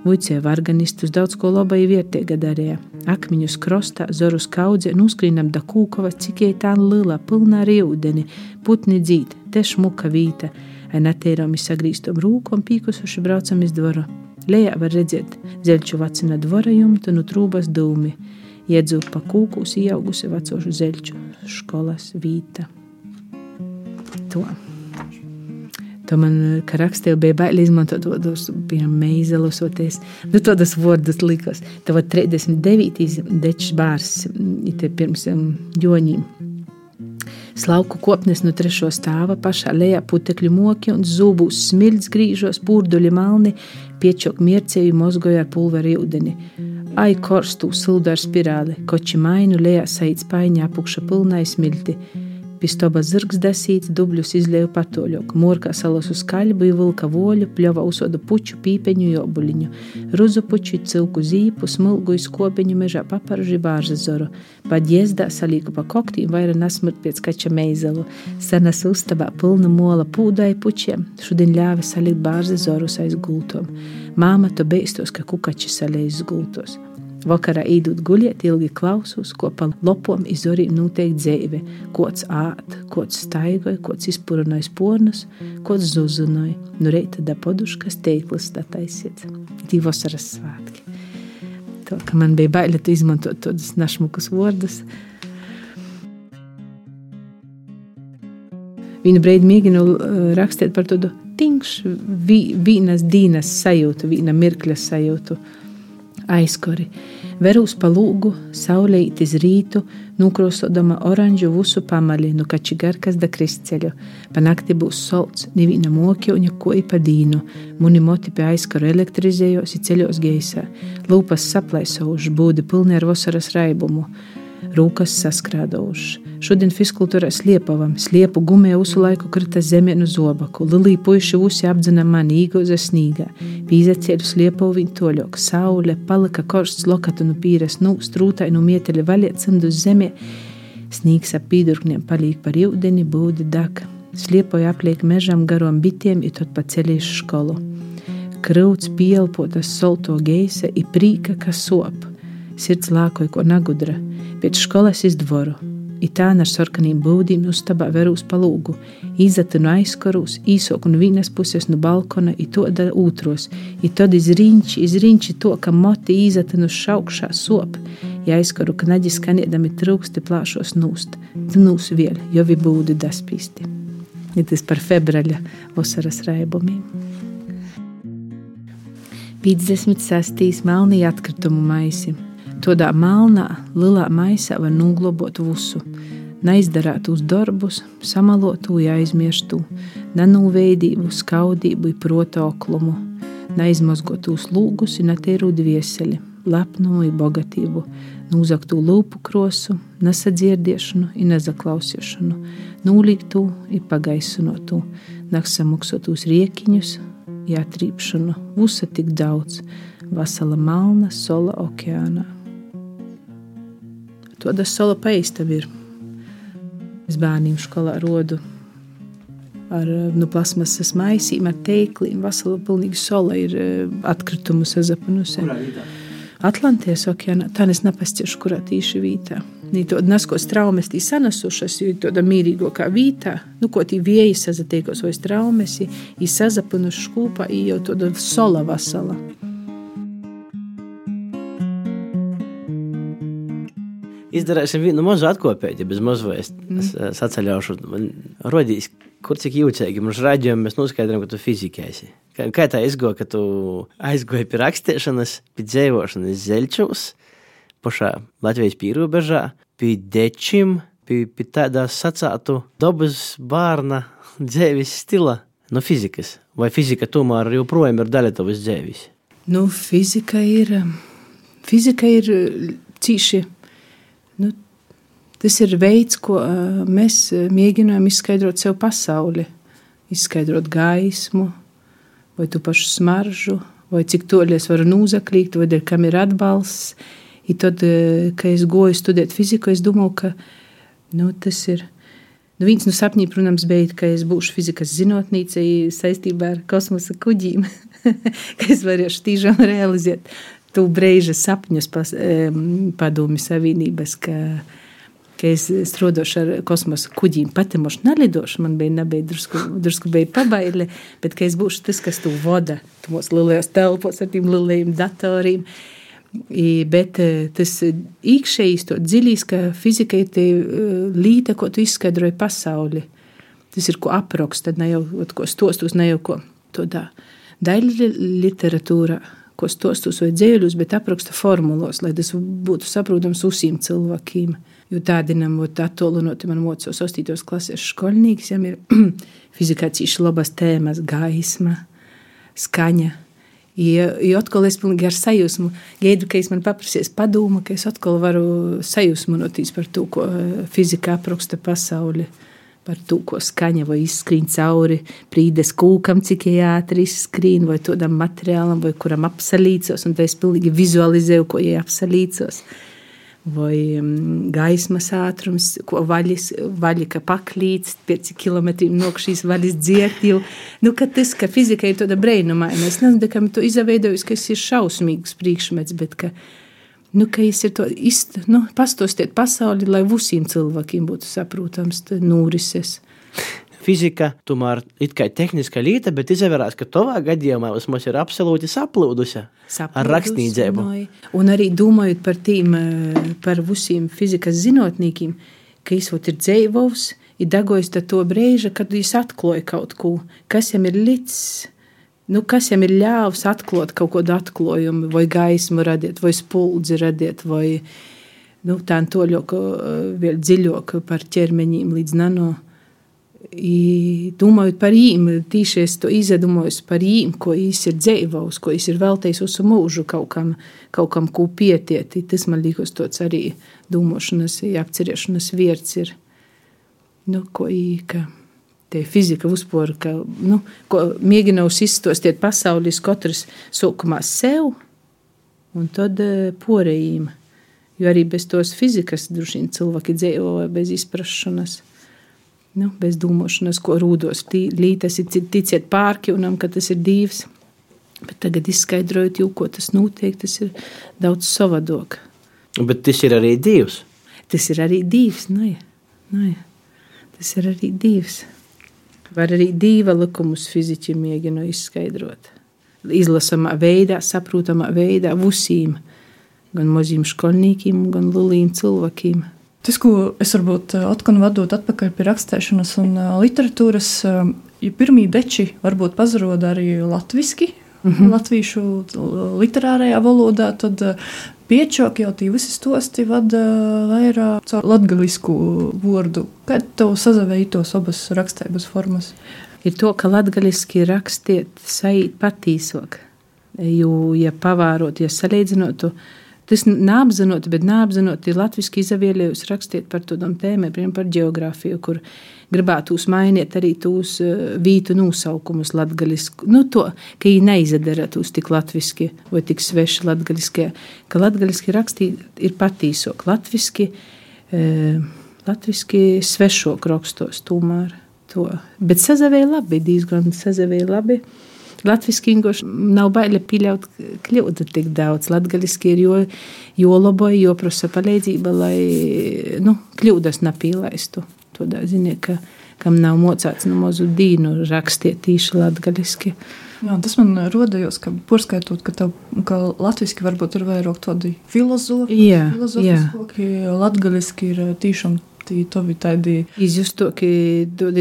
Vuicēja organistus daudz ko labai vietēga darīja. Akmeņus krostā, zorus kaudzē, nuskrīnam da kūkova, cik jai tā lila, pilnā ar ūdeni, putni dzīt, te šmuka vīta, ai natēram sagrīstom rūkom pīkusuši braucam iz dvoru. Lejā var redzēt zeļķu vecina dvora jumtu nu trūbas dūmi, iedzūp pa kūkus ieaugusi vecošu zeļķu skolas vīta. To. To man, kā rakstīja, bija bail izmantot tos, meizelosoties. Nu, tādas vārdas likās. Tev 39. dečs bārs, te pirms um, joņiem. Slauku kopnes no trešo stāva pašā lejā putekļu moki un zubus smilts grīžos, pūrduļi malni, piečok miercēju mozgoja ar pulveri ūdeni. Ai korstu sildu ar spirāli, koči mainu lejā saic paiņā apukša pilnai smilti. Pistoba zirgs desīts, dubļus izlēja patoļok, morkā salasu skaļbu, vilka voļu, pļova usodu puču, pīpeņu, jobuliņu, ruzu puču, cilku zīpu, smilgu izkopiņu mežā paparžu bārža zoru. Paģiezdā salīku pa koktīm vaira nasmurt pēc kača meizelu. Senas ustabā pilna mola pūdai pučiem, šodien ļāva salikt bārža zorus aiz gultom. Māma to beistos, ka kukači salējas gultos. Vakarā īdot guļiet, ilgi klausos, ko pa lopom izorīm noteikti dzēve, kods āt, kods staigoja, kods izpurinoja spornus, kods zuzinoja, nu reita da poduškas teiklis tataisiet. Tī vasaras svātki. To, ka man bija bailēt izmantot tādus našmukus vārdus. Vienu brīdi mēģinu rakstīt par tādu tingšu, vienas dienas sajūtu, viena mirkļa sajūtu aizkori. Verūs pa lūgu, saulīt iz rītu, nukrosodama oranžu vusu pamali, nu kači garkas da kristceļu. Pa nakti būs solts, nivīna mokļuņa, ko i pa dīnu. Muni moti pie aizkaru elektrizējos i ceļos geisā. Lūpas saplaisauši, būdi pilni ar vasaras raibumu rūkas saskrādaušs. Šodien fiskultūrā sliepavam, sliepu gumē visu laiku krita zemē no zobaku. Lilī puiši visi apdzina mani īgoza snīgā. Pīzacēļu sliepavu viņu toļok. Saule, palika korsts lokatu no pīres, nu, strūtai no mieteļa valiet cimdu zemē. Snīgs ap pīdurkņiem palīk par jūdeni, būdi dak. Sliepoja apliek mežam garom bitiem, ir tot pa ceļīšu skolu. Krauts pielpotas solto geisa, ir prīka, kas sop. Sirds lākoja ko nagudra pēc skolas izdvoru. Itāna ar sarkaniem būdiem uztabā verūs palūgu, izatu no aizkarūs, īsok no vienas puses no balkona, i to da otros, i tad izriņķi, izriņķi to, ka moti izatu no šaukšā sop, ja aizkaru knaģi skaniedami trūksti plāšos nūst, dnūs vēl, jo vi būdi daspīsti. Ja tas par februāļa vasaras raibumiem. 56. melnī atkritumu maisi. Tādā melnā, lielā maisā var noglabāt visu. Neizdarāt uz darbus, samalotu, aizmirstu, nenūveidību, skaudību, protoklumu, neizmazgotu lūgus, netīru dvieseli, lepnumu, bogatību, nūzaktu lūpu krosu, nesadzirdēšanu, nezaklausīšanu, nūlīgtu, pagaisinotu, naksamuksotus riekiņus, jātrīpšanu, visa tik daudz, vasala malna sola okeānā. Tāda sola paistava ir. Es bērniem skolā rodu ar nu, plasmasas maisīm, ar teikliem. Vasala pilnīgi sola ir eh, atkritumu sazapanusi. Atlantijas okeānā, tā es nepasciešu, kurā tīši vītā. Nī to naskos traumas tī sanasušas, jo tāda mīrīgākā vītā, nu, ko tī vieji sazatiekos vai traumas, i sazapanuši kopā, i jau tāda sola vasala. Izdarīsim vienu mazu atkopēju, bez mazvēs. Mm. Es, es atceļaušu, man rodīs, kur cik jūtīgi mums raidījumi, mēs noskaidrojam, ka tu fizikēsi. Kā, kā tā izgoja, ka tu aizgoji pie rakstīšanas, pie dzēvošanas zeļčūs, pašā Latvijas pīrobežā, pie dečim, pie, pie tādā sacātu dabas bārna dzēvis stila no fizikas. Vai fizika tomēr joprojām ir daļa tavas dzēvis? Nu, fizika ir, fizika ir cīši Nu, tas ir veids, ko mēs mēģinām izskaidrot sev pasauli. izskaidrot gaismu, vai tu pašu smaržu, vai cik toļi es varu nūzaklīt, vai der, kam ir atbalsts. I tad, kad es goju studēt fiziku, es domāju, ka nu, tas ir. Nu, viens no sapņiem, protams, bija, ka es būšu fizikas zinātnīca saistībā ar kosmosa kuģiem, ka es varēšu tīžām realizēt tu brīža sapņus padomju savienības, ka, ka es strādāšu ar kosmosa kuģiem. Pati mošu nelidošu, man bija, nebija drusku, drusku bija pabaili, bet ka es būšu tas, kas tu vada, tu mūs lielajos telpos ar tiem lielajiem datoriem. I, bet e, tas iekšējais, to dziļīs, ka fizika ir tie līta, ko tu izskaidroji pasauli. Tas ir ko apraksta, ne jau ko stostos, ne jau ko to dā. Daļa literatūra ko stostus vai dzēļus, bet apraksta formulos, lai tas būtu saprotams visiem cilvēkiem. Jo tādinam, attolinot, man mocos 8. klases skolnieks, jām ir fizikā cīši labas tēmas, gaisma, skaņa. Ja, ja atkal es pilnīgi ar sajūsmu gaidu, ka es man paprasies padomu, ka es atkal varu sajūsmoties par to, ko fizika apraksta pasauli par to, ko skaņa vai izskrien cauri prīdes kūkam, cik ātri izskrien, vai tādam materiālam, vai kuram apsalīcos, un tad es pilnīgi vizualizēju, ko ir apsalīcos. Vai um, gaismas ātrums, ko vaļas, vaļika paklīts, pēc kilometriem no šīs vaļas dziert jau. Nu, ka tas, ka fizika ir tāda brēnumaina, es nezinu, kam to izveidojis, ka tas ir šausmīgs priekšmets, bet ka Nu, ka es ir to izt, nu, pastostiet pasauli, lai visiem cilvēkiem būtu saprotams nūrises. Fizika tomēr ir kā tehniska lieta, bet izvērās, ka tavā gadījumā vismaz ir absolūti saplūdusi ar rakstniecību. Un arī domājot par tīm, eh, par visiem fizikas zinātniekiem, ka izvot ir dzīvos, ir dagojis to brīža, kad viņš atklāja kaut ko, kas viņam ir līdzi nu, kas viņam ir ļāvis atklāt kaut kādu atklājumu, vai gaismu radīt, vai spuldzi radīt, vai nu, tādu toļoku, vēl dziļāku par ķermeņiem līdz nano. I, domājot par viņiem, tīši es to izdomāju par viņiem, ko viņš ir dzīvojis, ko viņš ir veltījis uz mūžu kaut kam, kaut kam ko pietiet. Tas man liekas, tas arī domāšanas, apcerēšanas vietas ir. Nu, ko īka tie fizika uzpora, ka nu, mēģinājums izstostiet pasaules katrs sākumā sev un tad e, porējiem. Jo arī bez tos fizikas droši vien cilvēki dzīvo bez izprašanas. Nu, bez domāšanas, ko rūdos ir ticiet pārkļūnam, ka tas ir divs. Bet tagad izskaidrojot, jau, ko tas notiek, tas ir daudz savādāk. Bet tas ir arī divs. Tas ir arī divs. Nu, ja. Nu, ja. Tas ir arī divs. Var arī divu likumus fiziķi mēģina izskaidrot. Izlasamā veidā, saprotamā veidā, visiem, gan maziem skolniekiem, gan lieliem cilvēkiem. Tas, ko es varbūt eh, atkal vadot atpakaļ pie rakstēšanas un eh, literatūras, eh, ja pirmie deči varbūt pazaroda arī latviski, mm -hmm. latviešu literārajā valodā, tad Piečok jau tie visi stosti vada vairāk caur latgalisku vārdu. Kad tev sazavēja tos abas rakstības formas? Ir to, ka latgaliski rakstiet saīt patīsok. Jo, ja pavārot, ja salīdzinotu, tas neapzinot, bet neapzinot, ir latviski izavielējus rakstiet par tādām tēmēm, piemēram, par geogrāfiju, kur gribētu uzmainīt arī tos eh, vītu nosaukumus latgaliski. Nu, to, ka viņi neizadara tos tik latviski vai tik sveši latgaliskie, ka latgaliski rakstīt ir patīsok. Latviski, eh, latviski svešok rakstos tomēr to. Bet sazavēja labi, diezgan sazavēja labi. Latvijasiski nav baili pieļaut kļūdu tik daudz. Latvijasiski ir jo, jo laboja, jo prasa palīdzība, lai nu, kļūdas nepīlaistu tādā ziņā, ka, kam nav mocēts no mazu dīnu rakstiet īši latgaļiski. Jā, tas man rodējos, ka porskaitot, ka, tev, ka latviski varbūt ir vairāk tādi filozofi, jā, filozofiski, latgaļiski ir tiešām tovi tādi. Izjusto, ka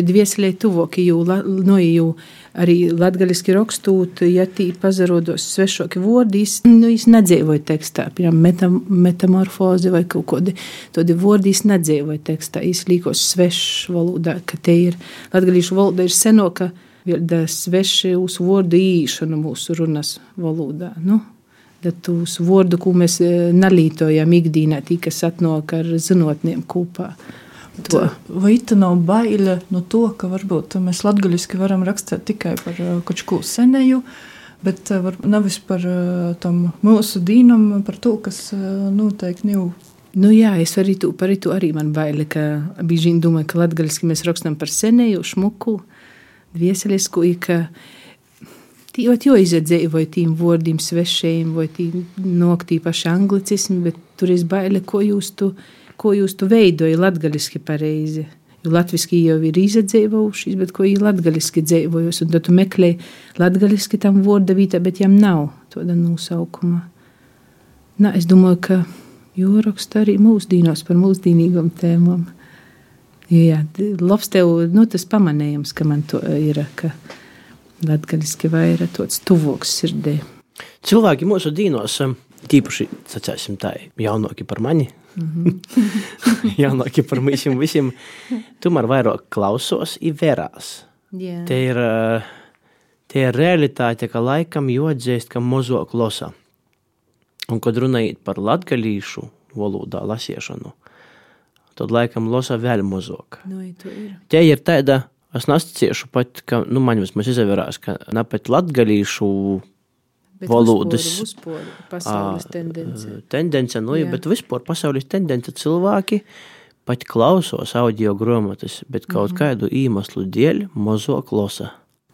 dvieselē tuvoki, jo, no, jo arī latgaliski rakstūt, ja tī pazarodos svešoki vārdi, nu, es nedzīvoju tekstā, piemēram, metam, metamorfozi vai kaut kādi tādi vārdi, es nedzīvoju tekstā, es līkos svešs valodā, ka te ir, latgalīšu valoda ir senoka, da sveši uz vārdu īšanu mūsu runas valodā, nu, da tūs vārdu, ko mēs nalītojam ikdīnā, tī, kas atnāk ar zinotniem kopā. to. Vai tā nav baile no to, ka varbūt mēs latgaļiski varam rakstīt tikai par uh, kaut ko senēju, bet uh, var, nevis par uh, tam mūsu dīnam, par to, kas noteikti nav. Nu jā, es arī tu, par to arī man baili, ka bieži vien domāju, ka latgaļiski mēs rakstam par senēju, šmuku, vieselisku, ka Tīot jau izdzēvoju tīm vārdiem svešiem, vai tīm noktī paši anglicismi, bet tur es baile, ko jūs tu, ko jūs tu veidoji latgaliski pareizi. Jo latviski jau ir izdzēvojušies, bet ko ir latgaliski dzēvojos, un tad tu meklē latgaliski tam vārda vītā, bet jām nav tāda nosaukuma. Nā, es domāju, ka jūraksta arī mūsdīnos par mūsdīnīgām tēmām. Jā, labs tev, nu tas pamanējums, ka man to ir, ka latgaliski vairāk tāds tuvoks sirdī. Cilvēki mūsu dīnos, um, tīpaši, sacēsim tā, jaunāki par mani, mm -hmm. jaunāki par visiem, visiem, tomēr vairāk klausos i verās. Yeah. Te ir, uh, te ir realitāte, ka laikam jodzēst, ka mozo klosa. Un, kad runājot par latgalīšu valodā lasiešanu, tad laikam losa vēl mozok. Nu, ir. Te ir tāda Es nesaciešu pat, ka nu, man vismaz izvērās, ka ne pat latgalīšu Bet valodas uzporu, pasaules tendence. tendence, nu, Jā. bet vispār pasaules tendence cilvēki pat klausos audio grāmatas, bet kaut mm -hmm. kādu iemeslu dēļ mazo klausa.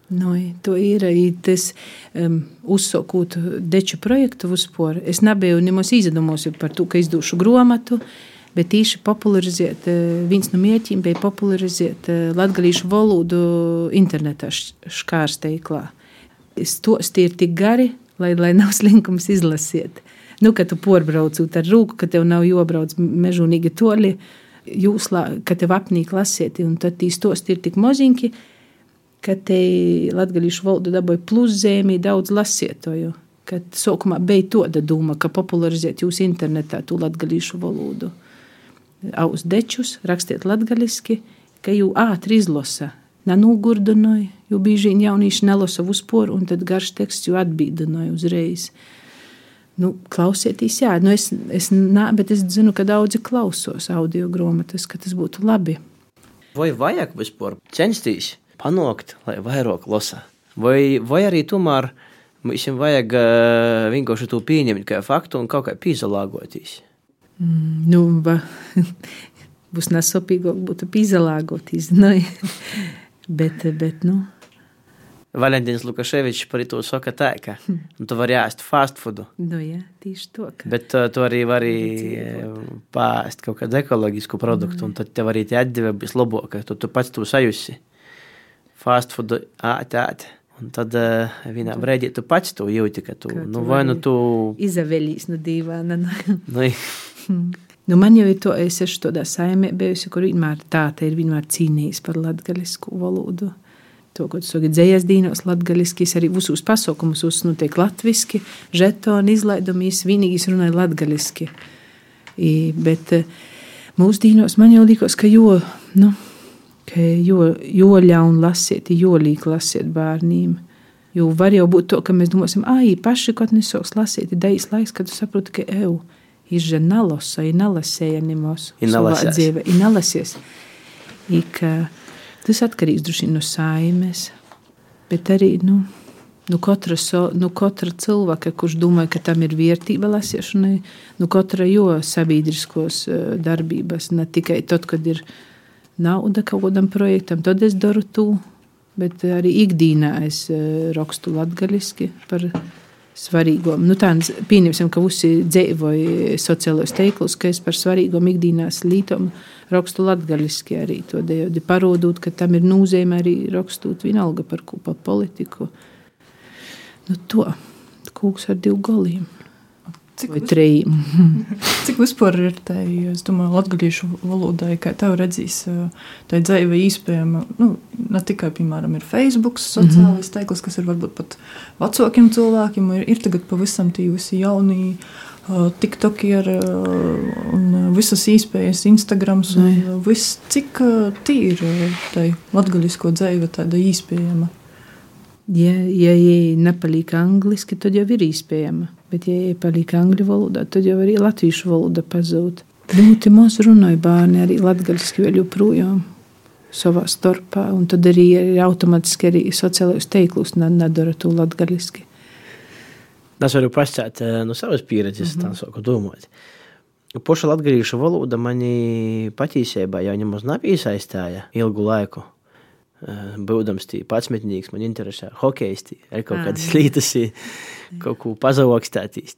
Nu, to ir arī tas um, uzsākot deču projektu uzporu. Es nebiju nemaz izdomājis par to, ka izdošu grāmatu bet īši popularizēt, viens no mērķiem bija popularizēt latgalīšu valodu internetā škārsteiklā. Stosti ir tik gari, lai, lai nav slinkums izlasiet. Nu, kad tu porbraucot ar rūku, ka tev nav jobrauc mežonīgi toļi, jūs, ka tev apnīk lasiet, un tad tī stosti ir tik moziņki, ka te latgalīšu valodu dabūja pluszēmī daudz lasietoju. Kad sākumā bija tāda doma, ka popularizēt jūs internetā to latgalīšu valodu aus dečus, rakstiet latgaliski, ka jū ātri izlasa. Nenogurdinoja, jo bieži vien jaunieši nelasa uzporu, un tad garš teksts jau atbīdinoja uzreiz. Nu, klausieties, jā, nu es, es, nā, bet es zinu, ka daudzi klausos audio grāmatas, ka tas būtu labi. Vai vajag vispār censties panākt, lai vairāk lasa? Vai, vai arī tomēr mums vajag uh, vienkārši to pieņemt kā faktu un kaut kā pīzalāgoties? Mm, nu, ba, būs nesopīgāk, būtu pīzalāgoties. Nu, bet, bet, nu. Valentīns Lukaševičs par to saka tā, ka nu, tu vari ēst fast foodu. Nu, jā, tieši to. Ka... Bet uh, tu arī vari pāriest kaut kādu ekoloģisku produktu, mm. un tad tev arī tie atdeve būs labāka, tu, tu pats to sajusi. Fast foodu ēt, ēt. Un tad uh, vienā brīdī tu pats to jūti, ka tu, Ka tu nu, vai nu tu. Izaveļīs no dīvāna. Nu, Nu, man jau ir to, es esmu tādā saimē bijusi, kur vienmēr tā ir vienmēr cīnījis par latgalisku valodu. To, ko tu saki, dzējas dīnos latgaliski, es arī visos pasaukumus uznotiek latviski, žetoni izlaidumīs, vienīgi es runāju latgaliski. I, bet eh, mūsdīnos man jau likos, ka jo, nu, ka jo, jo ļaun lasiet, jo līk lasiet bērniem. Jo var jau būt to, ka mēs domāsim, ai, paši kaut nesoks lasīt, ir dais laiks, kad tu saproti, ka eju ir že nalosa, i. I nalasēs. dzīve, i nalasies. I ka tas atkarīgs droši no saimes, bet arī, nu, nu, katra, so, nu, katra cilvēka, kurš domā, ka tam ir vērtība lasīšanai, nu, katra jo sabiedriskos darbības, ne tikai tad, kad ir nauda kaut kādam projektam, tad es daru to, bet arī ikdienā es rakstu latgaliski par svarīgām. Nu, tā, pieņemsim, ka visi dzīvoja sociālajos teiklus, ka es par svarīgām ikdienas lietām rakstu latgaliski arī to deju, parodot, ka tam ir nozīme arī rakstot vienalga par ko pa politiku. Nu, to kūks ar divu galiem. Cik vis- trījiem. Cik vispār ir tā, es domāju, latviešu valodai, kā tev redzīs, tā dzīve iespējama, nu, ne tikai, piemēram, ir Facebook, sociālais teikls, kas ir varbūt pat vecākiem cilvēkiem, ir, ir tagad pavisam tie visi jaunie. TikTok ir un visas iespējas, Instagrams un uh, viss, cik tīra tai latgaļisko dzīve tāda iespējama. Ja, ja ja nepaliek angliski, tad jau ir iespējama. Bet, ja paliek angļu valodā, tad jau arī latviešu valoda pazūd. Ļoti maz runāja bērni arī latgaļiski vēl joprojām savā starpā, un tad arī ir automātiski arī sociālajos teiklus nedara to latgaļiski. Es varu pastāstīt eh, no savas pieredzes, mm -hmm. tā sāku domāt. Poša latviešu valoda mani patiesībā jau nemaz nav iesaistīja ilgu laiku. Eh, būdams tī patsmetnīgs, man interesē hokeisti, ir kaut kādas lietas, kaut ko pazavokstētīs,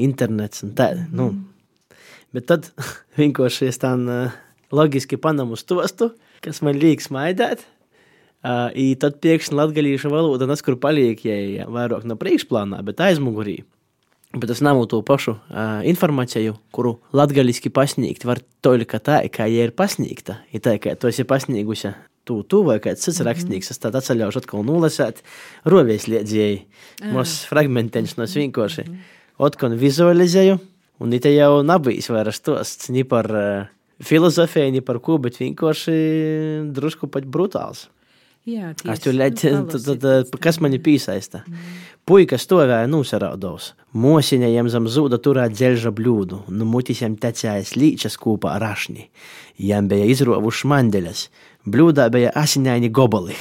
internets un tā. Mm -hmm. nu. Bet tad vienkārši es tā uh, loģiski panamu stostu, kas man liekas maidēt. Uh, I tad pēkšņi latviešu valoda neskur paliek, ja vairāk no priekšplānā, bet aizmugurī. Bet es nav to pašu uh, informāciju, kuru latviešu pasniegt var tikai tā, kā ja ir pasniegta. Ja tā kā tu esi pasniegusi tu, tu vai kāds cits mm -hmm. rakstnieks, es tad atceļaušu atkal nulasēt, roviesliedzēji, mūs fragmentiņš no vienkārši. Mm -hmm. Otkon vizualizēju, un it jau nabijis vairs tos, ni par uh, filozofiju, ni par ko, bet vienkārši drusku pat brutāls. Jā, es leģendu, tad, tad, tad, kas mani piesaista. Mm. Puika stāvēja nosaraudos, mosiņajam zem zūda turēt dzelža bļūdu, nu mutisiem tecējas līčas kūpā rašņi. Jam bija izrovuši mandeļas, Блюdā bija asiņaini gobali.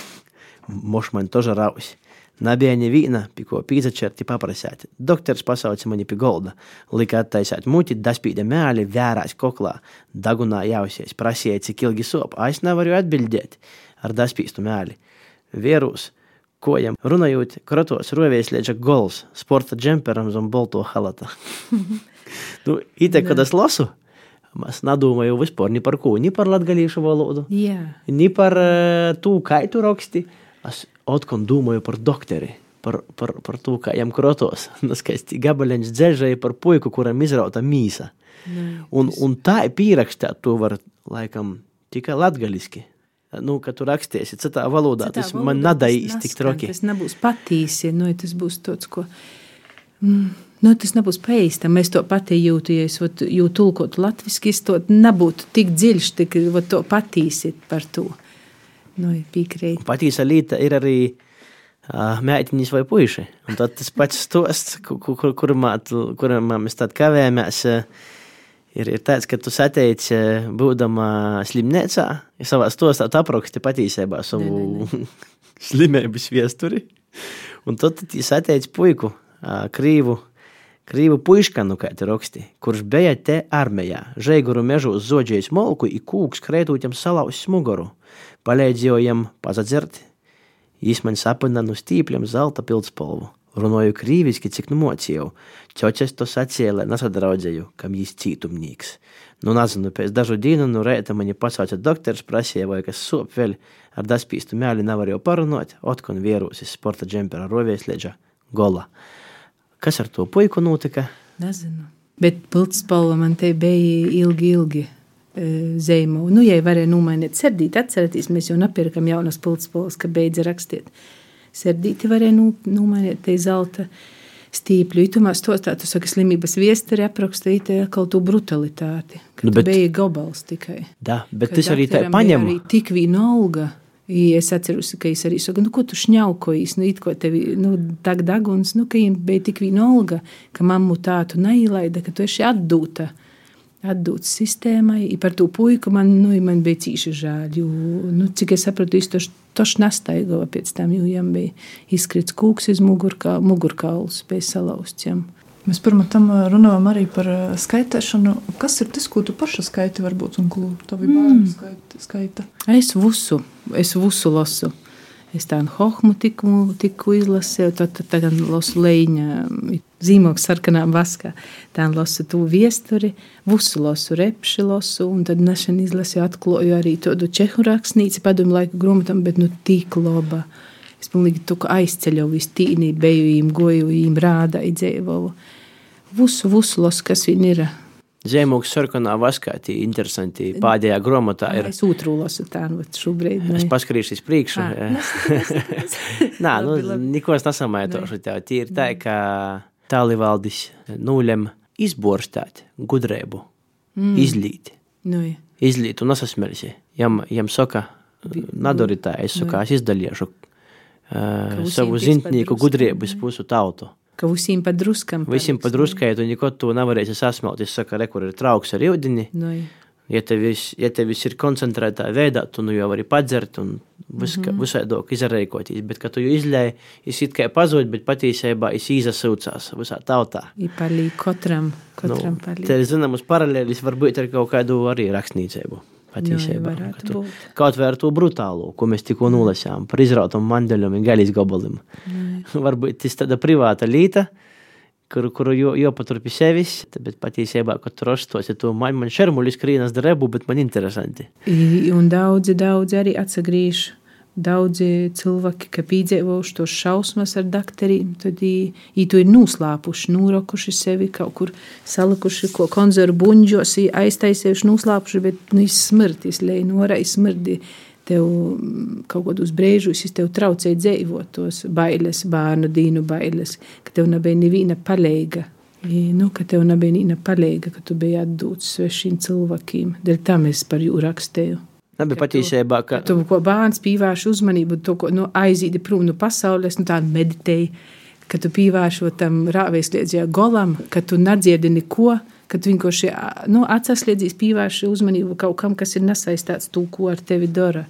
Moš man toža rausi. Nebija neviena, pie ko pīzačerti paprasēt. Doktors pasauca mani pie golda, lika attaisāt muti, daspīda mēli, vērās koklā, dagunā jausies, prasīja, cik ilgi sop, es nevaru atbildēt ar daspīstu mēli. Vierūs, kojam runājot, kratos rovies lieča gols, sporta džemperam zem bolto halata. nu, ite, kad es lasu, Nedomāju vispār ni par ko, ni par latviešu valodu, Jā. ni par uh, to, kā tu raksti. Es atkal domāju par doktori, par, par, par to, kā viņam krotos. Skaisti gabaliņš dzēžēja par puiku, kuram izrauta mīsa. Nē, Un, un tā pierakstīt, to var laikam tikai latgaliski. Nu, kad tu rakstīsi citā valodā, Citā tas valodā man tas nedaiīs tik troki. Tas nebūs patīsi, nu, tas būs tāds, ko. Mm. Nu, tas nebūs paīstam. Es to pati jūtu, ja es ot, jūtu tulkotu latviski, es to nebūtu tik dziļš, tik ot, to patīsit par to. Nu, piekrīt. Patīsa lieta ir arī uh, meitiņas vai puiši. Un tad tas pats stosts, kur, kur, tu- kurumā mēs tad kavējamies, uh, ir, ir tāds, ka tu sateici, būdama slimnīcā, savā stostā apraksti patīsībā savu slimības viesturi. Un tad tu sateici puiku, krīvu, krīvu puiškanu, kā te raksti, kurš bija te armijā, žēguru mežu zodžējis molku, i kūks krētūķam salauzis muguru. Palīdzējām pazadzert, Jis man sapina no stīpļiem zelta pildspalvu. Runāju krīviski, cik nu mocīju. Čočes to lai nesadraudzēju, kam jis cītumnīgs. Nu, nezinu, pēc dažu dienu no rēta mani pasauca doktors, prasīja, vai kas sop vēl ar daspīstu mēli nevar jau parunāt, otkon vierusis sporta džempera roviesliedža gola. Kas ar to puiku notika? Nezinu. Bet pilspalva man te bija ilgi, ilgi. e, Zīmu. Nu, ja varēja nomainīt sērdīti, atcerieties, mēs jau nopirkam jaunas pilspalvas, ka beidza rakstīt. Sērdīti varēja nu, nomainīt te zelta stīpļu. Itumā stostā, tu saki, slimības viesturi aprakstīt atkal to brutalitāti. Ka Nu, bet- bija gobals tikai. Da, bet tas arī tā paņem. Arī tik viena I Es atceros, ka es arī saku, nu, ko tu šņaukojies, nu, it ko tevi, nu, dag daguns, nu, ka viņam bija tik viena alga, ka mammu tātu neilaida, ka tu esi atdūta. Atdūts sistēmai, I par to puiku man, nu, man bija cīši žēl. Jo, nu, cik es sapratu, viņš to nestaigāja pēc tam, jo viņam bija izkrits kūks iz mugurkā, mugurkauls, bija salauzts. Jam. Mēs pirmā tam ā, runājam arī par ā, skaitēšanu. Kas ir tas, ko tu paša skaiti, varbūt, un ko tavi bērni skaita? skaita? Es visu, es visu lasu. Es tādu hohmu tikko, tikko izlasīju, tad, tad tagad lasu leņķa, zīmogu sarkanā vaskā. Tā lasu to viesturi, visu lasu repši lasu, un tad nesen izlasīju, atklāju arī tādu čehu rakstnīcu padomu laiku grāmatam, bet nu tik laba. Es pilnīgi tu aizceļoju, visu tīni, beju goju viņiem, rādāju, dzīvoju. Visu, visu kas viņi ir. Zemūks sarkanā vaskā, tie interesanti. Pēdējā grāmatā ir. Es otru lasu tādu šobrīd. Es nu, paskrīšu uz priekšu. Nu, Labi, labi. neko es nesamētošu tev. Tie ir tā, ka tālivaldis nulem izborstāt gudrību, mm. izlīt, Nu, izlīt un nesasmersi. Jam, jam saka, nadori tā, es saku, es izdalīšu uh, savu zintnieku gudrību pusu tautu. ka visiem pa druskam. Visiem pa druskai, tu neko tu nevarēsi sasmelt. Es saku, re, kur ir trauks ar ūdeni. Nu, Ja tev, viss, ja tev viss ir koncentrētā veidā, tu nu jau vari padzert un vis, mm -hmm. visādāk izreikoties. Bet, kad tu jau izlēji, es it kā pazūd, bet patiesībā es izsaucās visā tautā. palīdz katram, katram Nu, palīdz. te ir zināmas paralēlis varbūt ar kaut kādu arī rakstniecību. Patiesībā. tu-. Kaut vai ar to brutālo, ko mēs tikko nolasījām par izrautam mandeļam un gaļas gabalim. Varbūt tas tāda privāta līta, kuru, kuru jo, jopatur pie sevis, bet patiesībā, kad tu rastos, ja tu man, man šermuļi skrīnas drebu, bet man interesanti. I- Un daudzi, daudzi arī atsagriež. Daudzi cilvēki, kas piedzīvojuši tos šausmas ar dakteriem, tad viņi to ir noslēpuši, norokuši sevi kaut kur, salikuši ko konzervu buļģos, aiztaisījuši, noslēpuši, bet nu, izsmirti, izlēja norā, izsmirti. Tev mm, kaut kādos brīžos, traucēju dzīvot tos bailes, bērnu dīnu bailes, ka tev nebija neviena palīga. Nu, ka tev nebija neviena palīga, ka tu biji atdūts svešiem cilvēkiem. Dēļ tam es par jū rakstīju. Ka tu- patiesībā, ka Tu ko bērns pievērš uzmanību, to, ko nu, aizīdi prom no pasaules, nu, tādu meditēji, ka tu pievērš tam rāvēsliedzījā golam, ka tu nedzirdi neko, ka tu vienkārši nu, atsasliedzīs pievērš uzmanību kaut kam, kas ir nesaistāts to, ko ar tevi dara.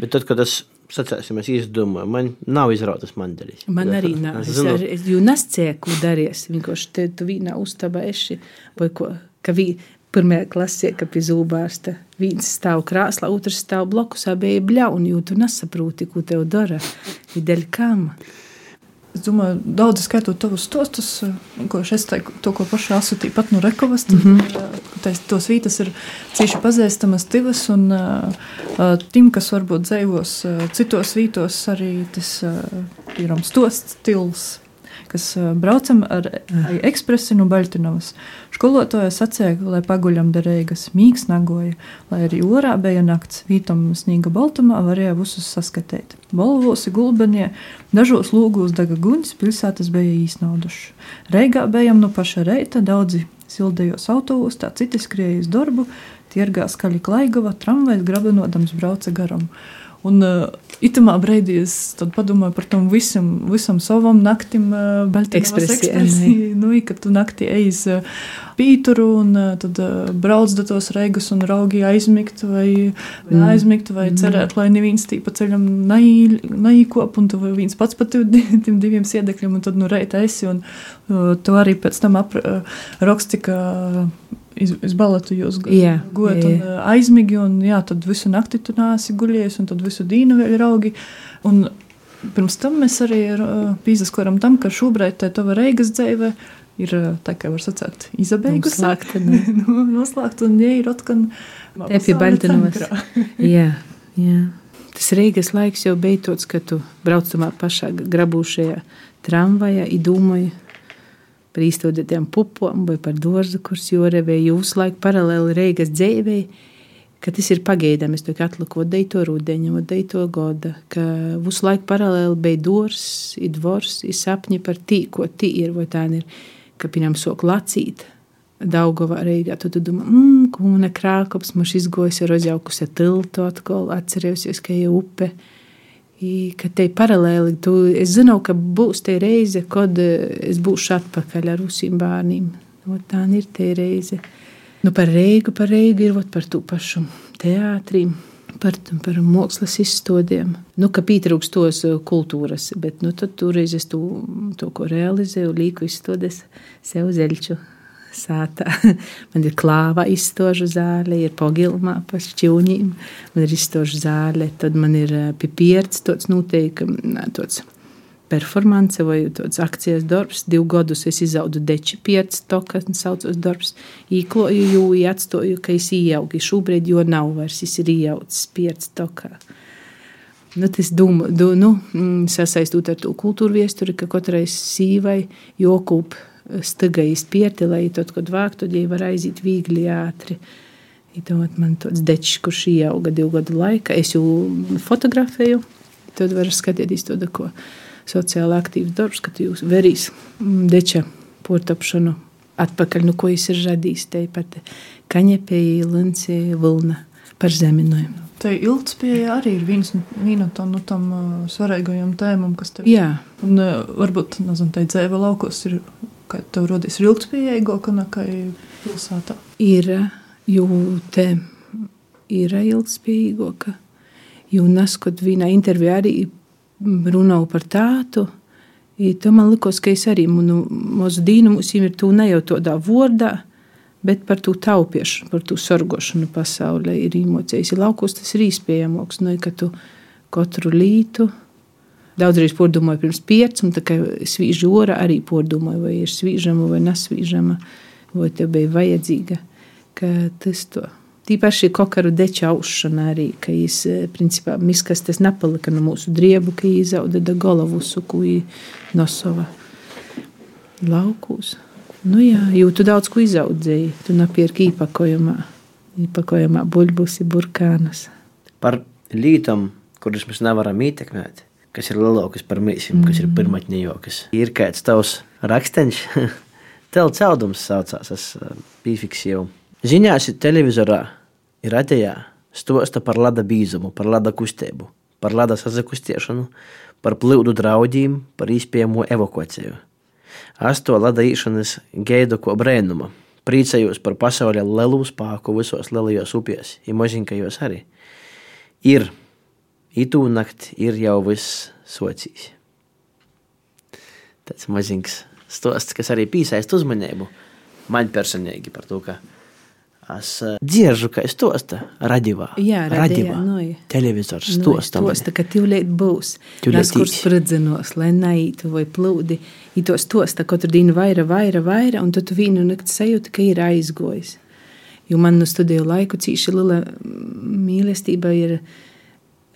Bet tad, kad es sacēsim, es izdomāju, man nav izrautas mandeļas. Man arī nav. Es ar, es jau nescēju, ko darīs. Vienkārši te tu vienā uztabā esi, vai ko, ka vi, pirmajā klasē, ka pie zūbārsta viens stāv krāslā, otrs stāv blakus, abi ir bļauni, jo tu nesaproti, ko tev dara. Vidēļ kam? Es domāju, daudz skaitot tavus stostus, ko es teiktu, to, ko pašā asūtīju pat no Rekovas. Tad, mm -hmm. tos vītas ir cieši pazīstamas divas, un uh, tim, kas varbūt dzīvos uh, citos vītos, arī tas uh, ir stosts stils. Kas braucam ar ekspresi no Baltinovas. Skolotāja sacīja, lai paguļam derīgas mīgs nagoja, lai arī orā bija nakts, vītam snīga baltumā varēja visus saskatīt. Balvosi gulbenie, dažos lūgos daga guņas, pilsētas bija īsnauduši. Reigā bijām no paša reita, daudzi sildējos autobus, tā citi skrēja uz darbu, tirgā skaļi klaigava, tramvajs grabenodams brauca garam. Un uh, itamā brīdī es padomāju par tom visam, visam savam naktim uh, Baltijas Ekspresijai. Nu, i, kad tu naktī ejies uh, pīturu un uh, tad uh, brauc do tos reigus un raugi aizmigt vai Mm. mm. aizmigt vai cerēt, lai neviens tī pa ceļam naīkop un tu viens pats pa tev di- tiem diviem siedekļiem un tad nu reita esi un uh, tu arī pēc tam ap, uh, raksti, ka iz, iz balatu jūs jā, un aizmigi un jā, tad visu nakti tu nāsi guļies un tad visu dīnu vēl raugi un pirms tam mēs arī pīzaskoram tam, ka šobrīd te tava reigas dzīve ir tā kā var sacēt izabeigusi. Noslēgta, nu. nu, noslēgt un ja ir otkan Te pie Baltinovas. Jā, jā. Tas Rīgas laiks jau bija tāds, ka tu brauc tamā pašā grabūšajā tramvajā, domāji par īstenotiem pupām vai par dārzu, kurš vai jūsu laiku paralēli Rīgas dzīvei. Ka tas ir pagaidāms, to atliku deito rudeņa, deito gada, ka visu laiku paralēli bija dors, ir dvors, ir sapņi par tī, ko tī ir, vai tā ir, ka piemēram sok lacīt, Daugavā Rīgā, tad tu domā, mmm, kūna krākops, mums izgojas ar uzjaukusi tiltu atkal, atcerējusies, ka ir upe. I, ka te paralēli, tu, es zinu, ka būs te reize, kad eh, es būšu atpakaļ ar usīm bērniem. Ot, tā ir te reize. Nu, par Rīgu, par Rīgu ir ot, par to pašu teātriem. Par, par mākslas izstādēm. Nu, ka pietrūkst tos eh, kultūras, bet nu, toreiz es to, to ko realizēju, līku izstādes sev zeļķu sātā. Man ir klāva izstāžu zāle, ir pogilmā pa šķūņiem, man ir izstāžu zāle, tad man ir eh, pipierts tāds noteikti, tāds performance vai tāds akcijas darbs. Divu gadus es izaudu deči pierts, to, kas saucas darbs. Īkloju, jo atstoju, ka es ieaugi. Šobrīd jo nav vairs, es ir iejaucis pierts tokā. Nu, tas doma, du, nu, sasaistot ar to kultūru viesturi, ka katrai sīvai jokūp stiga izpieti, lai tad, kad vāk, tad jau var aiziet viegli ātri. Tad man tāds dečs, kurš ieauga divu gadu laikā, es jau fotografēju, tad var skatīties to, ko sociāli aktīvs darbs, kad jūs verīs mm, deča portapšanu atpakaļ, nu, ko jūs ir radījis, te pat kaņepēji, linci, vilna par zeminojumu. Te ilgspēja arī ir viens, viena no nu, tam uh, svarīgajām tēmām, kas tev Jā. Un, uh, varbūt nezinu, tā dzīve laukos ir, ka tev rodīs ir ilgspējīgāka nekā pilsētā. Ir, jo te ir ilgspējīgāka. Jo neskot vienā intervijā arī runāju par tādu. To man likās, ka es arī manu mazu dīnu mums ir tu ne jau tādā vārdā, bet par to taupiešanu, par to sorgošanu pasaulē ir īmocējis. Ja laukos tas ir īspējamāks, nu, ka tu katru lītu. Daudzreiz pordomāju pirms pieciem, tā kā svīža ora arī pordomāju, vai ir svīžama vai nesvīžama, vai tev bija vajadzīga, tas to. Tīpaši kokaru deča aušana arī, ka jis, principā, miskas tas nepalika no mūsu driebu, ka jī zauda da golavu suku no sava laukūs. Nu jā, jo tu daudz ko izaudzēji. Tu nopirki īpakojumā, īpakojumā buļbuļs, burkānus. Par lītām, kuras mēs nevaram ietekmēt, kas ir lielākas par mīsīm, mm. kas ir mhm. pirmatņējokas. Ir kāds tavs raksteņš, tev caudums saucās, es eh, pīfiksēju. Ziņās televizorā ir atejā stosta par lada bīzumu, par lada kustību, par lada sazakustiešanu, par plūdu draudiem, par īspējamo evakuāciju. Es to ladīšanas gaidu ko brēnumu. Priecājos par pasaules lielu spēku visos lielajos upēs, ir maziņkajos arī. Ir, itū nakti ir jau viss sociīs. Tas maziņš stosts, kas arī piesaista uzmanību man personīgi par to, ka Es dzirdu, ka es tostu radījumā. Jā, radījumā. No, ja. Televizors stostam. Nu, tosta, ka tūlīt būs. Tas, kur spridzenos, lai naitu vai plūdi. I tos tosta katru dienu vaira, vaira, vaira, un tad tu vienu nakti sajūti, ka ir aizgojis. Jo man no studiju laiku cīši liela mīlestība ir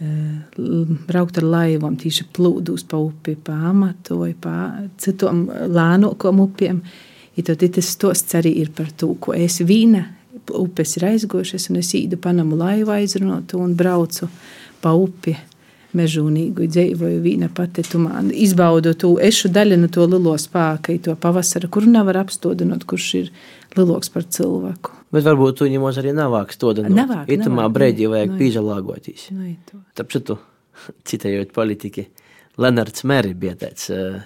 braukt ar laivām, tīši plūdus pa upi, pa amatu vai pa citom lānokom upiem. I tad tas stosts arī ir par to, ko es vīna upes ir aizgojušas, un es īdu panamu laivu aizrunātu un braucu pa upi. Mežonīgu dzīvoju, viena pati tumā. Izbaudu to ešu daļu no to lielo spēku, to pavasara, kuru nevar apstādināt, kurš ir lielāks par cilvēku. Bet varbūt ņemos arī navāk stādināt. Itamā brīdī vajag pīžalāgoties. Tāpēc tu, citējot politiķi, Lenards Meri bija tāds uh,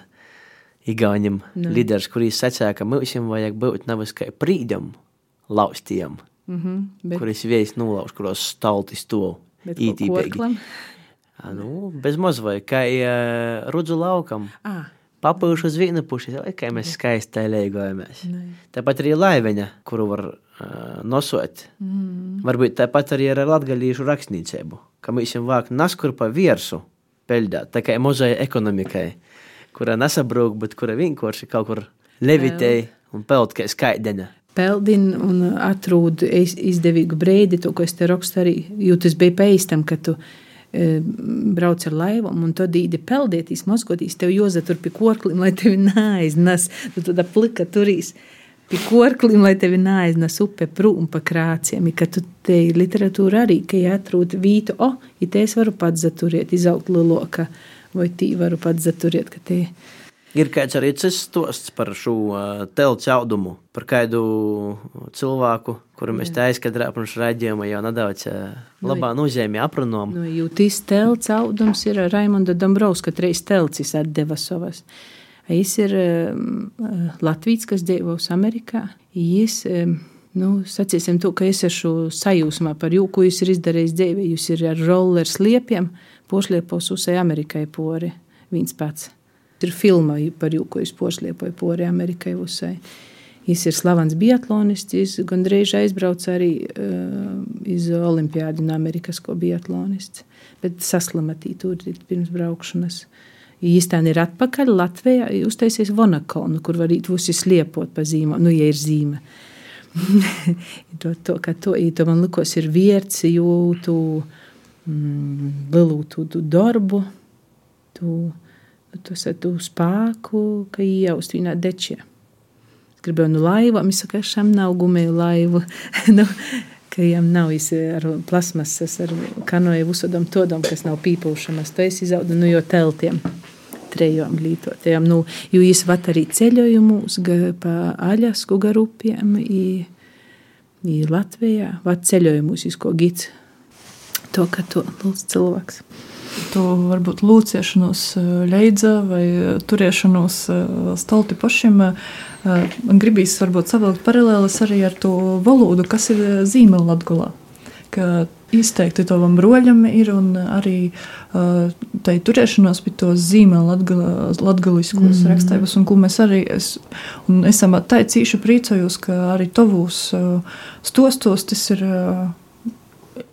Igauņam no. līderis, kurīs sacīja, ka mums vajag būt nevis kā prīdam, laustiem, mm -hmm, bet... kuras viejas nolauž, kuros stalti stūv ītīpīgi. Nu, bez maz vai kā uh, rudzu laukam. Ah. Papūšu uz vienu pusi, kā mēs skaisti lēgojamies. Tāpat arī laiveņa, kuru var uh, nosot. Mm. Varbūt tāpat arī ar latgalīšu rakstniecību, ka mēs jau vāk naskur pa viersu peļdāt, tā kā mazai ekonomikai, kura nesabrūk, bet kura vienkārši kaut kur levitēja un peld kā skaideņa peldina un atrod izdevīgu brīdi, to, ko es te rakstu arī, jo tas bija pēc tam, kad tu e, brauc ar laivām, un tad īdi peldētīs, mazgotīs, tev jāzatur pie korklim, lai tevi neaiznes, tu tāda plika turīs pie korklim, lai tevi neaiznes upe prūm pa krāciem, ka tu te literatūra arī, ka jāatrūt vītu, o, oh, ja te es varu pats zaturiet, izaugt liloka, vai tī varu pats zaturiet, ka te... Ir kāds arī cits stosts par šo uh, telcu audumu, par kādu cilvēku, kuru mēs tā aizkadrā pirms raidījuma jau nedaudz uh, labā nozīmē aprunām. Nu, jūtīs telts audums ir Raimonda Dombrovska, treis telcis atdeva savas. Viņš ir uh, Latvijas, kas dzīvos Amerikā. Viņš, nu, sacīsim to, ka es esmu sajūsmā par jū, ko jūs ir izdarījis dzīvē. Jūs ir ar roller sliepiem, pošliepos uzai Amerikai pori, viens pats. Ir filma par jū, ko viņš pošliepoja pori Amerikai uzai. Viņš ir slavens biatlonists, viņš gandrīz aizbrauca arī uh, iz olimpiādi no Amerikas, ko biatlonists, bet saslamatī tur pirms braukšanas. Īstenībā ir atpakaļ Latvijā, uztaisies Vonakonu, kur var īt visi sliepot pa zīmām, nu, ja ir zīme. to, to, to, to man likos ir vierts, jūtu mm, lielu darbu, tu ir tu spēku, ka iejaust viņā dečie. Es gribēju nu laivu, viņš saka, šam nav gumiju laivu. nu, ka viņam nav ar plasmasas, ar kanoju uzsodam todam, kas nav pīpūšanas. To es izaudu nu jo teltiem. Trejām lītotajām. Nu, jo es vat arī ceļojumus pa Aļasku garupiem i, i Latvijā. Vat ceļojumus, ko gids to, ka to lūdz cilvēks. To varbūt lūciešanos leidza vai turēšanos stalti pašiem. Gribīs varbūt savilkt paralēlis arī ar to valodu, kas ir zīmēla latgulā. Ka izteikti tavam broļam ir un arī tai turēšanos pie tos zīmēla latgaliskos mm. rakstības, un ko mēs arī es, un esam tā cīši priecājos, ka arī tavūs stostos tas ir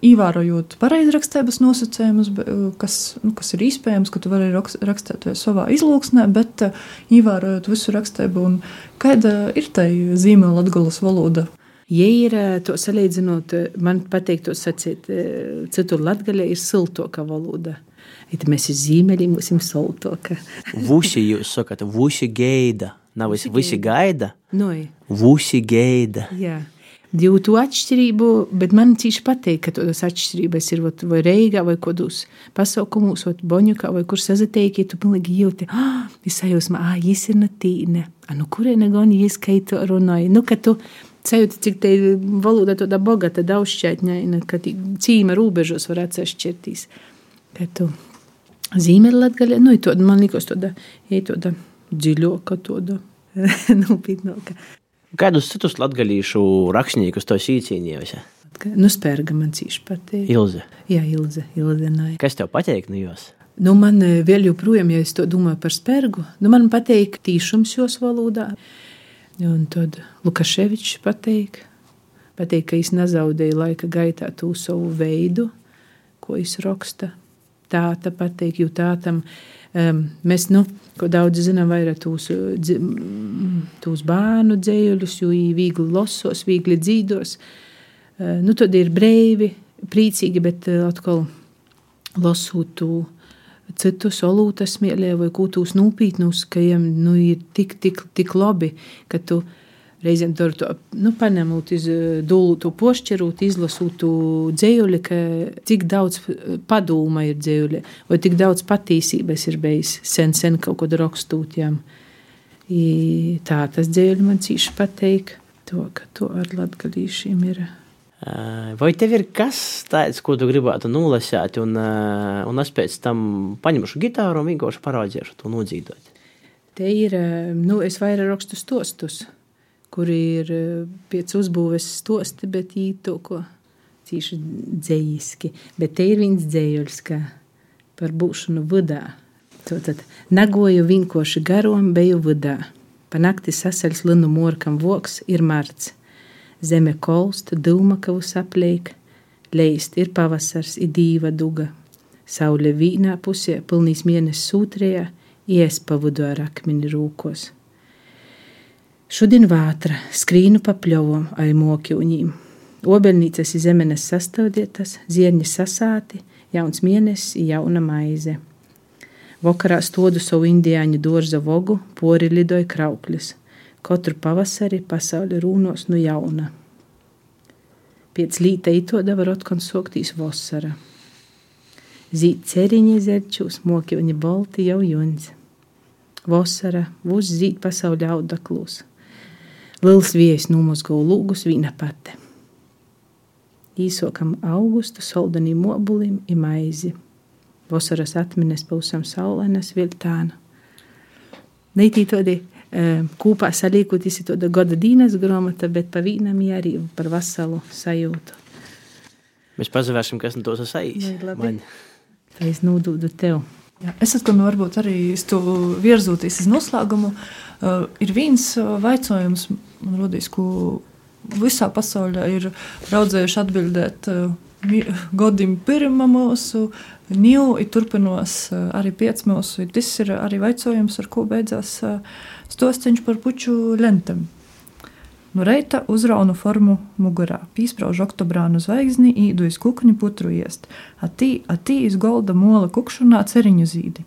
Ievērojot pareizrakstības nosacījumus, kas, nu, kas ir iespējams, ka tu vari rakstīt savā izlūksnē, bet ievērojot visu rakstību, kāda ir tā zīmēla latgales valoda. Ja ir to salīdzinot, man patīk to sacīt, citur latgaļa ir siltoka valoda. Ja mēs esam zīmeļi, mums ir siltoka. Vusi jūs sakat, vusi gaida. Nav visi, visi gaida? Noi. Vusi gaida. Jā. Jūtu atšķirību, bet man cīši patīk, ka tas atšķirības ir vat, vai Reigā, vai kodos pasaukumos, vai Boņukā, vai kur sazatieki, tu pilnīgi jūti, ah, es sajūsmā, ah, jis ir natīne, ah, nu kuriene gan jis kaito runāja, nu, ka tu sajūti, cik te valoda tāda bogata, daudzšķaitņaina, ka cīma rūbežos var atsašķirtīs. Ka tu zīmēli latgaļa, nu, to, man likos tāda, ja tāda dziļoka, tāda nopietnoka. Kādus citus latgaļīšu rakstniekus to īcīnījusi? Nu, spērga man cīši patīk. Ilze. Jā, Ilze, Ilze nai. Kas tev patīk no jos? Nu, man vēl joprojām, ja es to domāju par spērgu, nu, man patīk tīšums jos valodā. Un tad Lukaševičs patīk, patīk, ka viņš nezaudēja laika gaitā to savu veidu, ko viņš raksta. Tā tā patīk, jo tā tam um, mēs, nu, ko daudz zinām, vairāk tūs, tūs bērnu dzējuļus, jo viņi viegli losos, viegli dzīdos. Uh, nu, tad ir brīvi, priecīgi, bet uh, atkal lasot to citu solūta smieļē vai kūtūs nūpītnus, ka jiem nu, ir tik, tik, tik labi, ka tu reizēm tur to nu, paņemot, iz dūlūtu pošķirūt, izlasūtu dzējuļi, ka cik daudz padūma ir dzējuļi, vai tik daudz patīsības ir bijis sen, sen kaut rakstūtjām. I tā tas dzējuļi man cīši pateik, to, ka to ar latgalīšiem ir. Vai tev ir kas tāds, ko tu gribētu nolasīt, un, un es pēc tam paņemšu gitāru un vienkārši parādīšu to nodzīvot? Te ir, nu, es vairāk rakstu stostus, kuri ir pēc uzbūves stosti, bet īto, ko cīši dzējiski. Bet te ir viens dzējuļs, ka par būšanu vadā. Tātad nagoju vienkārši garom, beju vadā. Pa nakti sasaļs linu morkam voks ir marts. Zeme kolst, dūmakavus apliek, leist ir pavasars, ir dīva duga. Saule vīnā pusē, pilnīs mēnesis sūtrējā, ies pavudu ar akmeni rūkos. Šodien vātra, skrīnu pa pļovom ai mokļūņiem. Obeļnīcas ir zemenes sastāvdietas, zierņi sasāti, jauns mēnesis, jauna maize. Vakarā stodu savu indiāņu dārza vogu, pori lidoja krauklis – Katru pavasari pasaule rūnos no jauna. Pēc līta itoda var otkon soktīs vasara. Zīt ceriņi zerčūs, moki viņi balti jau juns. Vasara, vūs zīt pasauli audaklūs. Liels viejas numozgo lūgus vīna pate. Īsokam augustu soldanī mobulim i maizi. Vasaras atmines pausam saulainas viltāna. Neitī todi kopā salīkoties ir tāda gada dīnes grāmata, bet pa vīnam arī par veselu sajūtu. Mēs pazavērsim, kas no tos ir sajūta. Tā es nodūdu tev. Jā, es atkal varbūt arī to virzoties uz noslēgumu. Uh, ir viens jautājums, man rodīs, ko visā pasaulē ir raudzējuši atbildēt. Uh, Godim pirmā mūsu New ir turpinos arī pieci mūsu. Tas ir arī jautājums, ar ko beidzās stosceņš par puču lentēm. No reita uzraunu formu mugurā, pīsprauž oktobrānu zvaigzni, īdu iz kukni putru iest, atī, atī iz golda mola kukšanā ceriņu zīdi.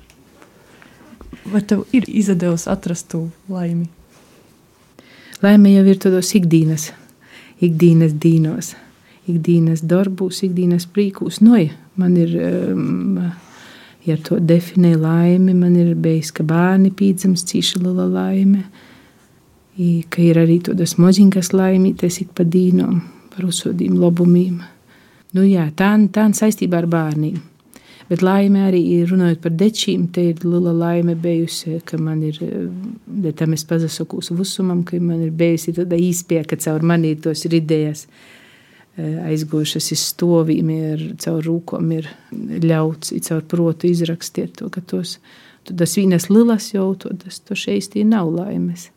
Vai tev ir izdevies atrast to laimi? Laime jau ir tādos ikdienas, ikdienas dīnos, ikdienas darbos, ikdienas prīkos. Noja, man ir, um, ja to definē laimi, man ir bijis, ka bērni pīdzams cīši liela laime, I, ka ir arī tādas moziņas laimītes ik pa dīnom, par uzsodīm labumiem. Nu jā, tā, tā saistībā ar bērniem. Bet laime arī runājot par dečīm, te ir liela laime bijusi, ka man ir, bet tam es pazasakos vusumam, ka man ir bijusi tāda īspēja, ka caur mani tos ir idejas aizgošas iz stovīm, ir caur rūkom ir ļauts, ir caur protu izrakstiet to, ka tos, tas vienas lilas jau, to, tas, to šeit nav laimes,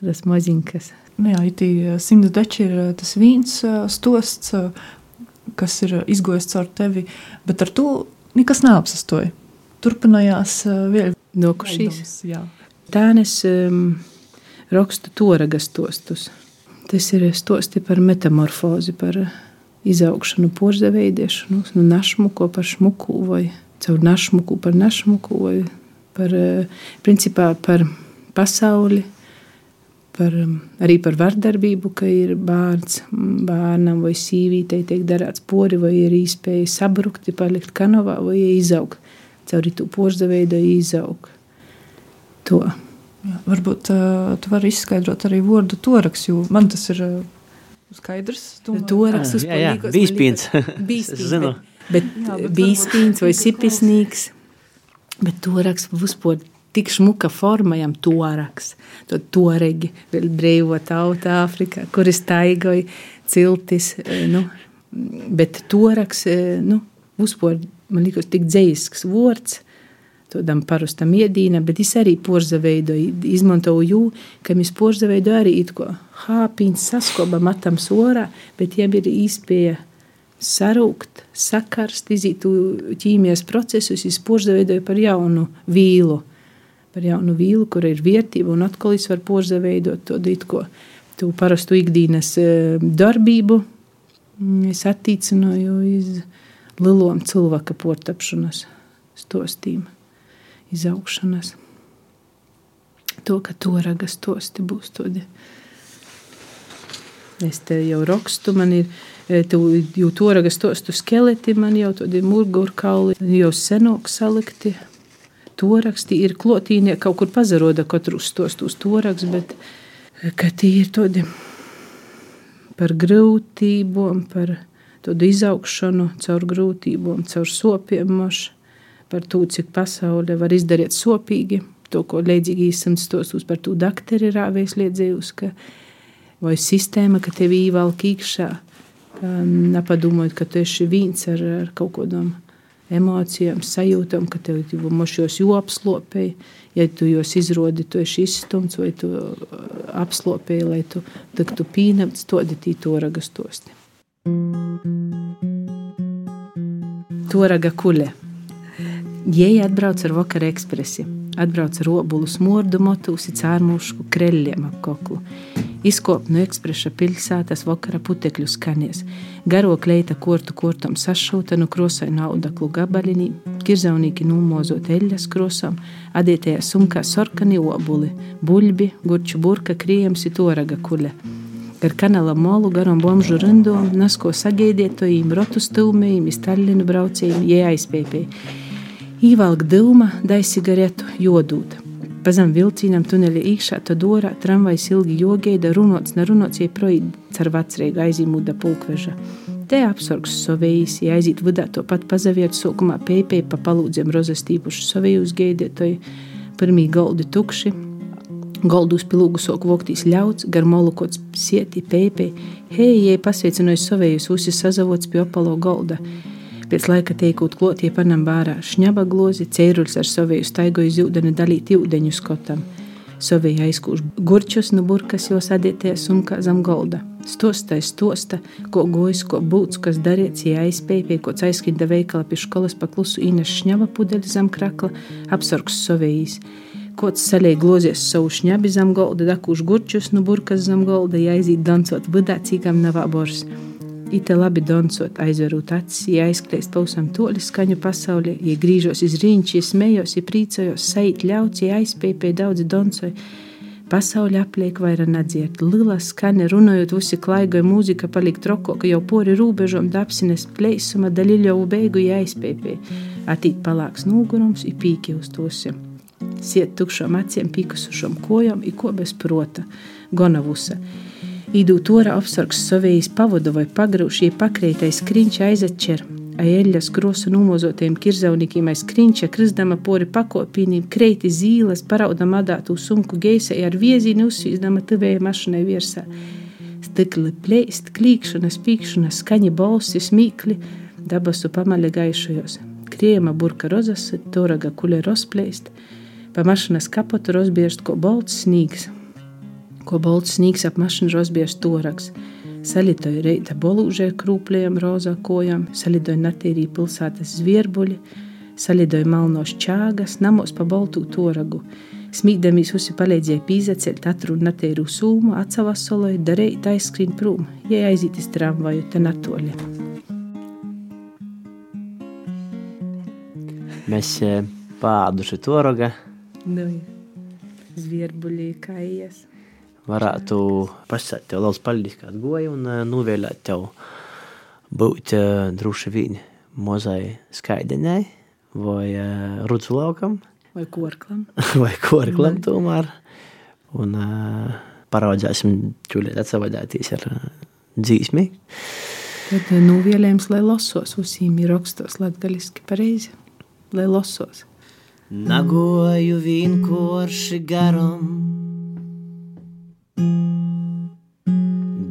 tas maziņkas. Nu jā, itī simts deči ir tas viens stosts, kas ir izgojis caur tevi, bet ar to nekas neapsastoja. Turpinājās uh, vēl nokušīs. Tā es um, rakstu toragas tostus. Tas ir stosti par metamorfozi, par izaugšanu, porzaveidēšanu, no nu, našmuku par šmuku vai caur našmuku par našmuku vai par, principā, par pasauli, par, arī par vardarbību, ka ir bērns, bērnam vai sīvītei tiek darāts pori, vai ir iespēja sabrukt, palikt kanovā vai izaugt. Caur to porza veidu izaugt. To. Jā, varbūt uh, tu vari izskaidrot arī vārdu toraks, jo man tas ir uh, skaidrs. Toraks uz palīgos. Bīspīns. Bīspīns. bet, bet, bet bīspīns vai sipisnīgs. Bet toraks uzpod tik šmuka forma jam toraks, to toregi, vēl brīvo tauta Āfrikā, kur es taigoju ciltis, e, nu, bet toraks, e, nu, uzpor, man liekas, tik dzējisks vords, tādam parastam iedīnam, bet es arī porza veidoju, izmantoju jū, ka mēs porza veidoju arī it ko hāpiņas saskoba matam sorā, bet jiem ir īspēja sarūkt, sakarst, izīt ķīmijas procesus, es porza veidoju par jaunu vīlu, par jaunu vīlu, kur ir vērtība, un atkal es varu porza veidot to ditko, to parastu ikdienas e, darbību. Es attīcināju iz lielom cilvēka portapšanas stostīm, izaugšanas. To, ka to ragas tosti būs todi. Es te jau rakstu, man ir e, jau to ragas tostu skeleti, man jau tādi murgurkauli, jau senok salikti, toraksti ir klotīnie, kaut kur pazaroda katru stos uz toraks, bet ka tie ir tādi par grūtībām, par tādu izaugšanu caur grūtībām, caur sopiem moš, par to, cik pasaule var izdarīt sopīgi, to, ko leidzīgi esam stostus par to dakteri rāvēs liedzējus, ka vai sistēma, ka tev īvalk īkšā, nepadomājot, ka tu esi viens ar, ar kaut kodām emocijām, sajūtām, ka tev mošos jau apslopēji. Ja tu jos izrodi, tu esi izstumts vai tu uh, apslopēji, lai tu tiktu pīnamts, to ditī to ragas tosti. Toraga kuļa. Jēja atbrauc ar vakara ekspresi. Atbrauc ar obulu smordu motus, cārmušku kreļļiem ap koklu. Izkop no ekspresa pilsētas vakara putekļu skanies. Garo kleita kortu kortam sašūta no krosainu audaklu gabalinī, kirzaunīgi numozot eļas krosam, adētajā sumkā sorkani obuli, buļbi, gurču burka, krījams itoraga kuļa. Gar kanāla molu garam bomžu rindom, nasko sagēdietojiem, rotu stūmējiem, iztaļinu braucējiem, jē aizpēpēji. Īvalk dūma, dai cigaretu, jodūta. Pazem vilcienam tuneļa iekšā, tad orā tramvajs ilgi jogaida, runots, nerunots, ja projīt car vecreigu aizīmūda pulkveža. Te apsorgs sovējis, ja aiziet vidā to pat pazaviet, sākumā pēpēji pa palūdziem rozastīpuši sovējus gaidētoji, pirmī galdi tukši, Goldus pilūgu soku voktīs ļauts, gar molukots sieti, pēpē, hei, jai pasveicinojas savējus, usi sazavots pie opalo golda. Pēc laika teikot klotie panam bārā šņaba glozi, cēruļs ar savēju staigoju zīdeni dalīt ūdeņu skotam. Savēja aizkūš gurčus no burkas jau sadietie sumkā zem golda. Stosta stosta, ko gojas, ko būts, kas darīts, ja aizspēja pie kods aizskinda veikala pie skolas paklusu īnes šņaba pudeļi zem krakla, apsargs savējīs. Kods salēja glozies savu šņabi zem golda, dakūš gurčus no burkas zem golda, ja aiziet dancot vidā, cīkam nav abors. Ite labi doncot, aizverot acis, ja aizkliest pausam toļi skaņu pasaulē, ja grīžos iz rīņķi, ja smējos, ja prīcojos, sajūt ļauts, ja aizpēpēja daudzi doncoji. Pasaule apliek vaira nedzird, lila skane runājot, visi klaigoja mūzika paliek troko, ka jau pori rūbežom dapsines pleisuma daļiļovu beigu ja aizpēpēja. Atīt palāks nūgurums, i pīki uz tosiem. Siet tukšām acīm, pīkusušām kojām, i ko bez prota, gonavusa. Īdū torā apsargs savējis pavadu vai pagrūšie pakreitais skriņš aizatčer. Aeļas krosu numozotiem kirzaunikiem aiz skriņča, krizdama pori pakopīnīm, kreiti zīles, paraudam adātu sumku geisai ar viezīni uzsvīzdama tuvēja mašinai virsā. Stikli plēst, klīkšana, spīkšana, skaņi balsi, smīkli, dabasu pamali gaišajos. Kriema burka rozas, toraga kuļa rozplēst, pa mašinas kapotu rozbiežt ko bolts snīgs, ko bolts snīgs ap mašinu rozbiežt toraks. Salitoja reita bolūžē krūplējām rozā kojām, salidoja natīrī pilsētas zvierbuļi, salidoja malnos čāgas, namos pa boltū toragu. Smīdamīs usi palīdzēja pīzacelt atrun natīru sūmu, atsavasoloja, darēja taiskrīn prūm, ja aizītis tramvaju te natoļi. Mēs eh, pāduši toraga. Nu, zvierbuļī kā ies. Varētu pasakāt tev liels paldies, kā goja un eh, novēlēt tev būt eh, droši vien mozai skaidenai vai eh, rudzu laukam Vai korklam. vai korklam tomēr. Un paraudzēsim čulēt atsavadēties ar dzīsmi. Tad novēlējums, lai lasos, uzsīm ir rakstos latgaliski pareizi, lai lasos. Nagoju vienkārši garam,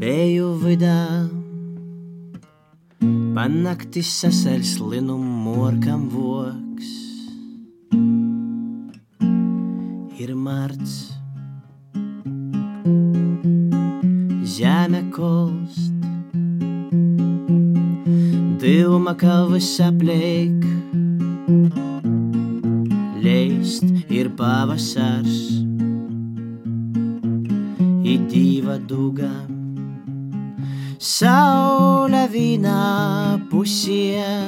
beju vidā, panakti sasaļs linu morkam voks. Ir marts, žemė kolst, Dilma kalvas apleik, leist ir pavasars, į dyvą dugą. Saulė vyna pusėje,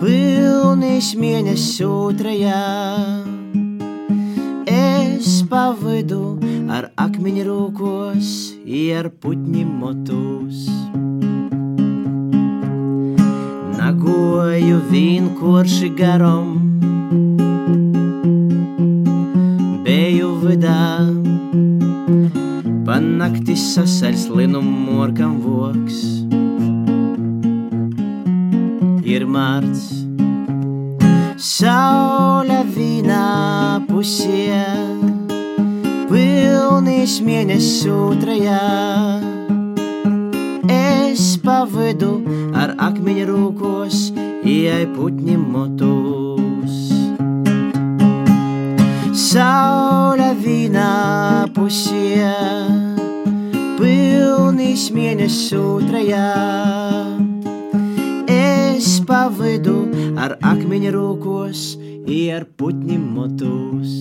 pilnais mėnesių traja. Es pavidu ar akmenį rūkos ir putni motus. Nagoju vienkārši garom, panakti sasaļs linu morkam voks. Ir marts, saulė vyna pusė, pilnais mėnesių traja. Es pavidu ar akmeņa rūkos, ieai putni motus. Saulė vyna pusė, pilnais mėnesių traja. Es pavidu ar akmeņa rūkos, ieai putni motus.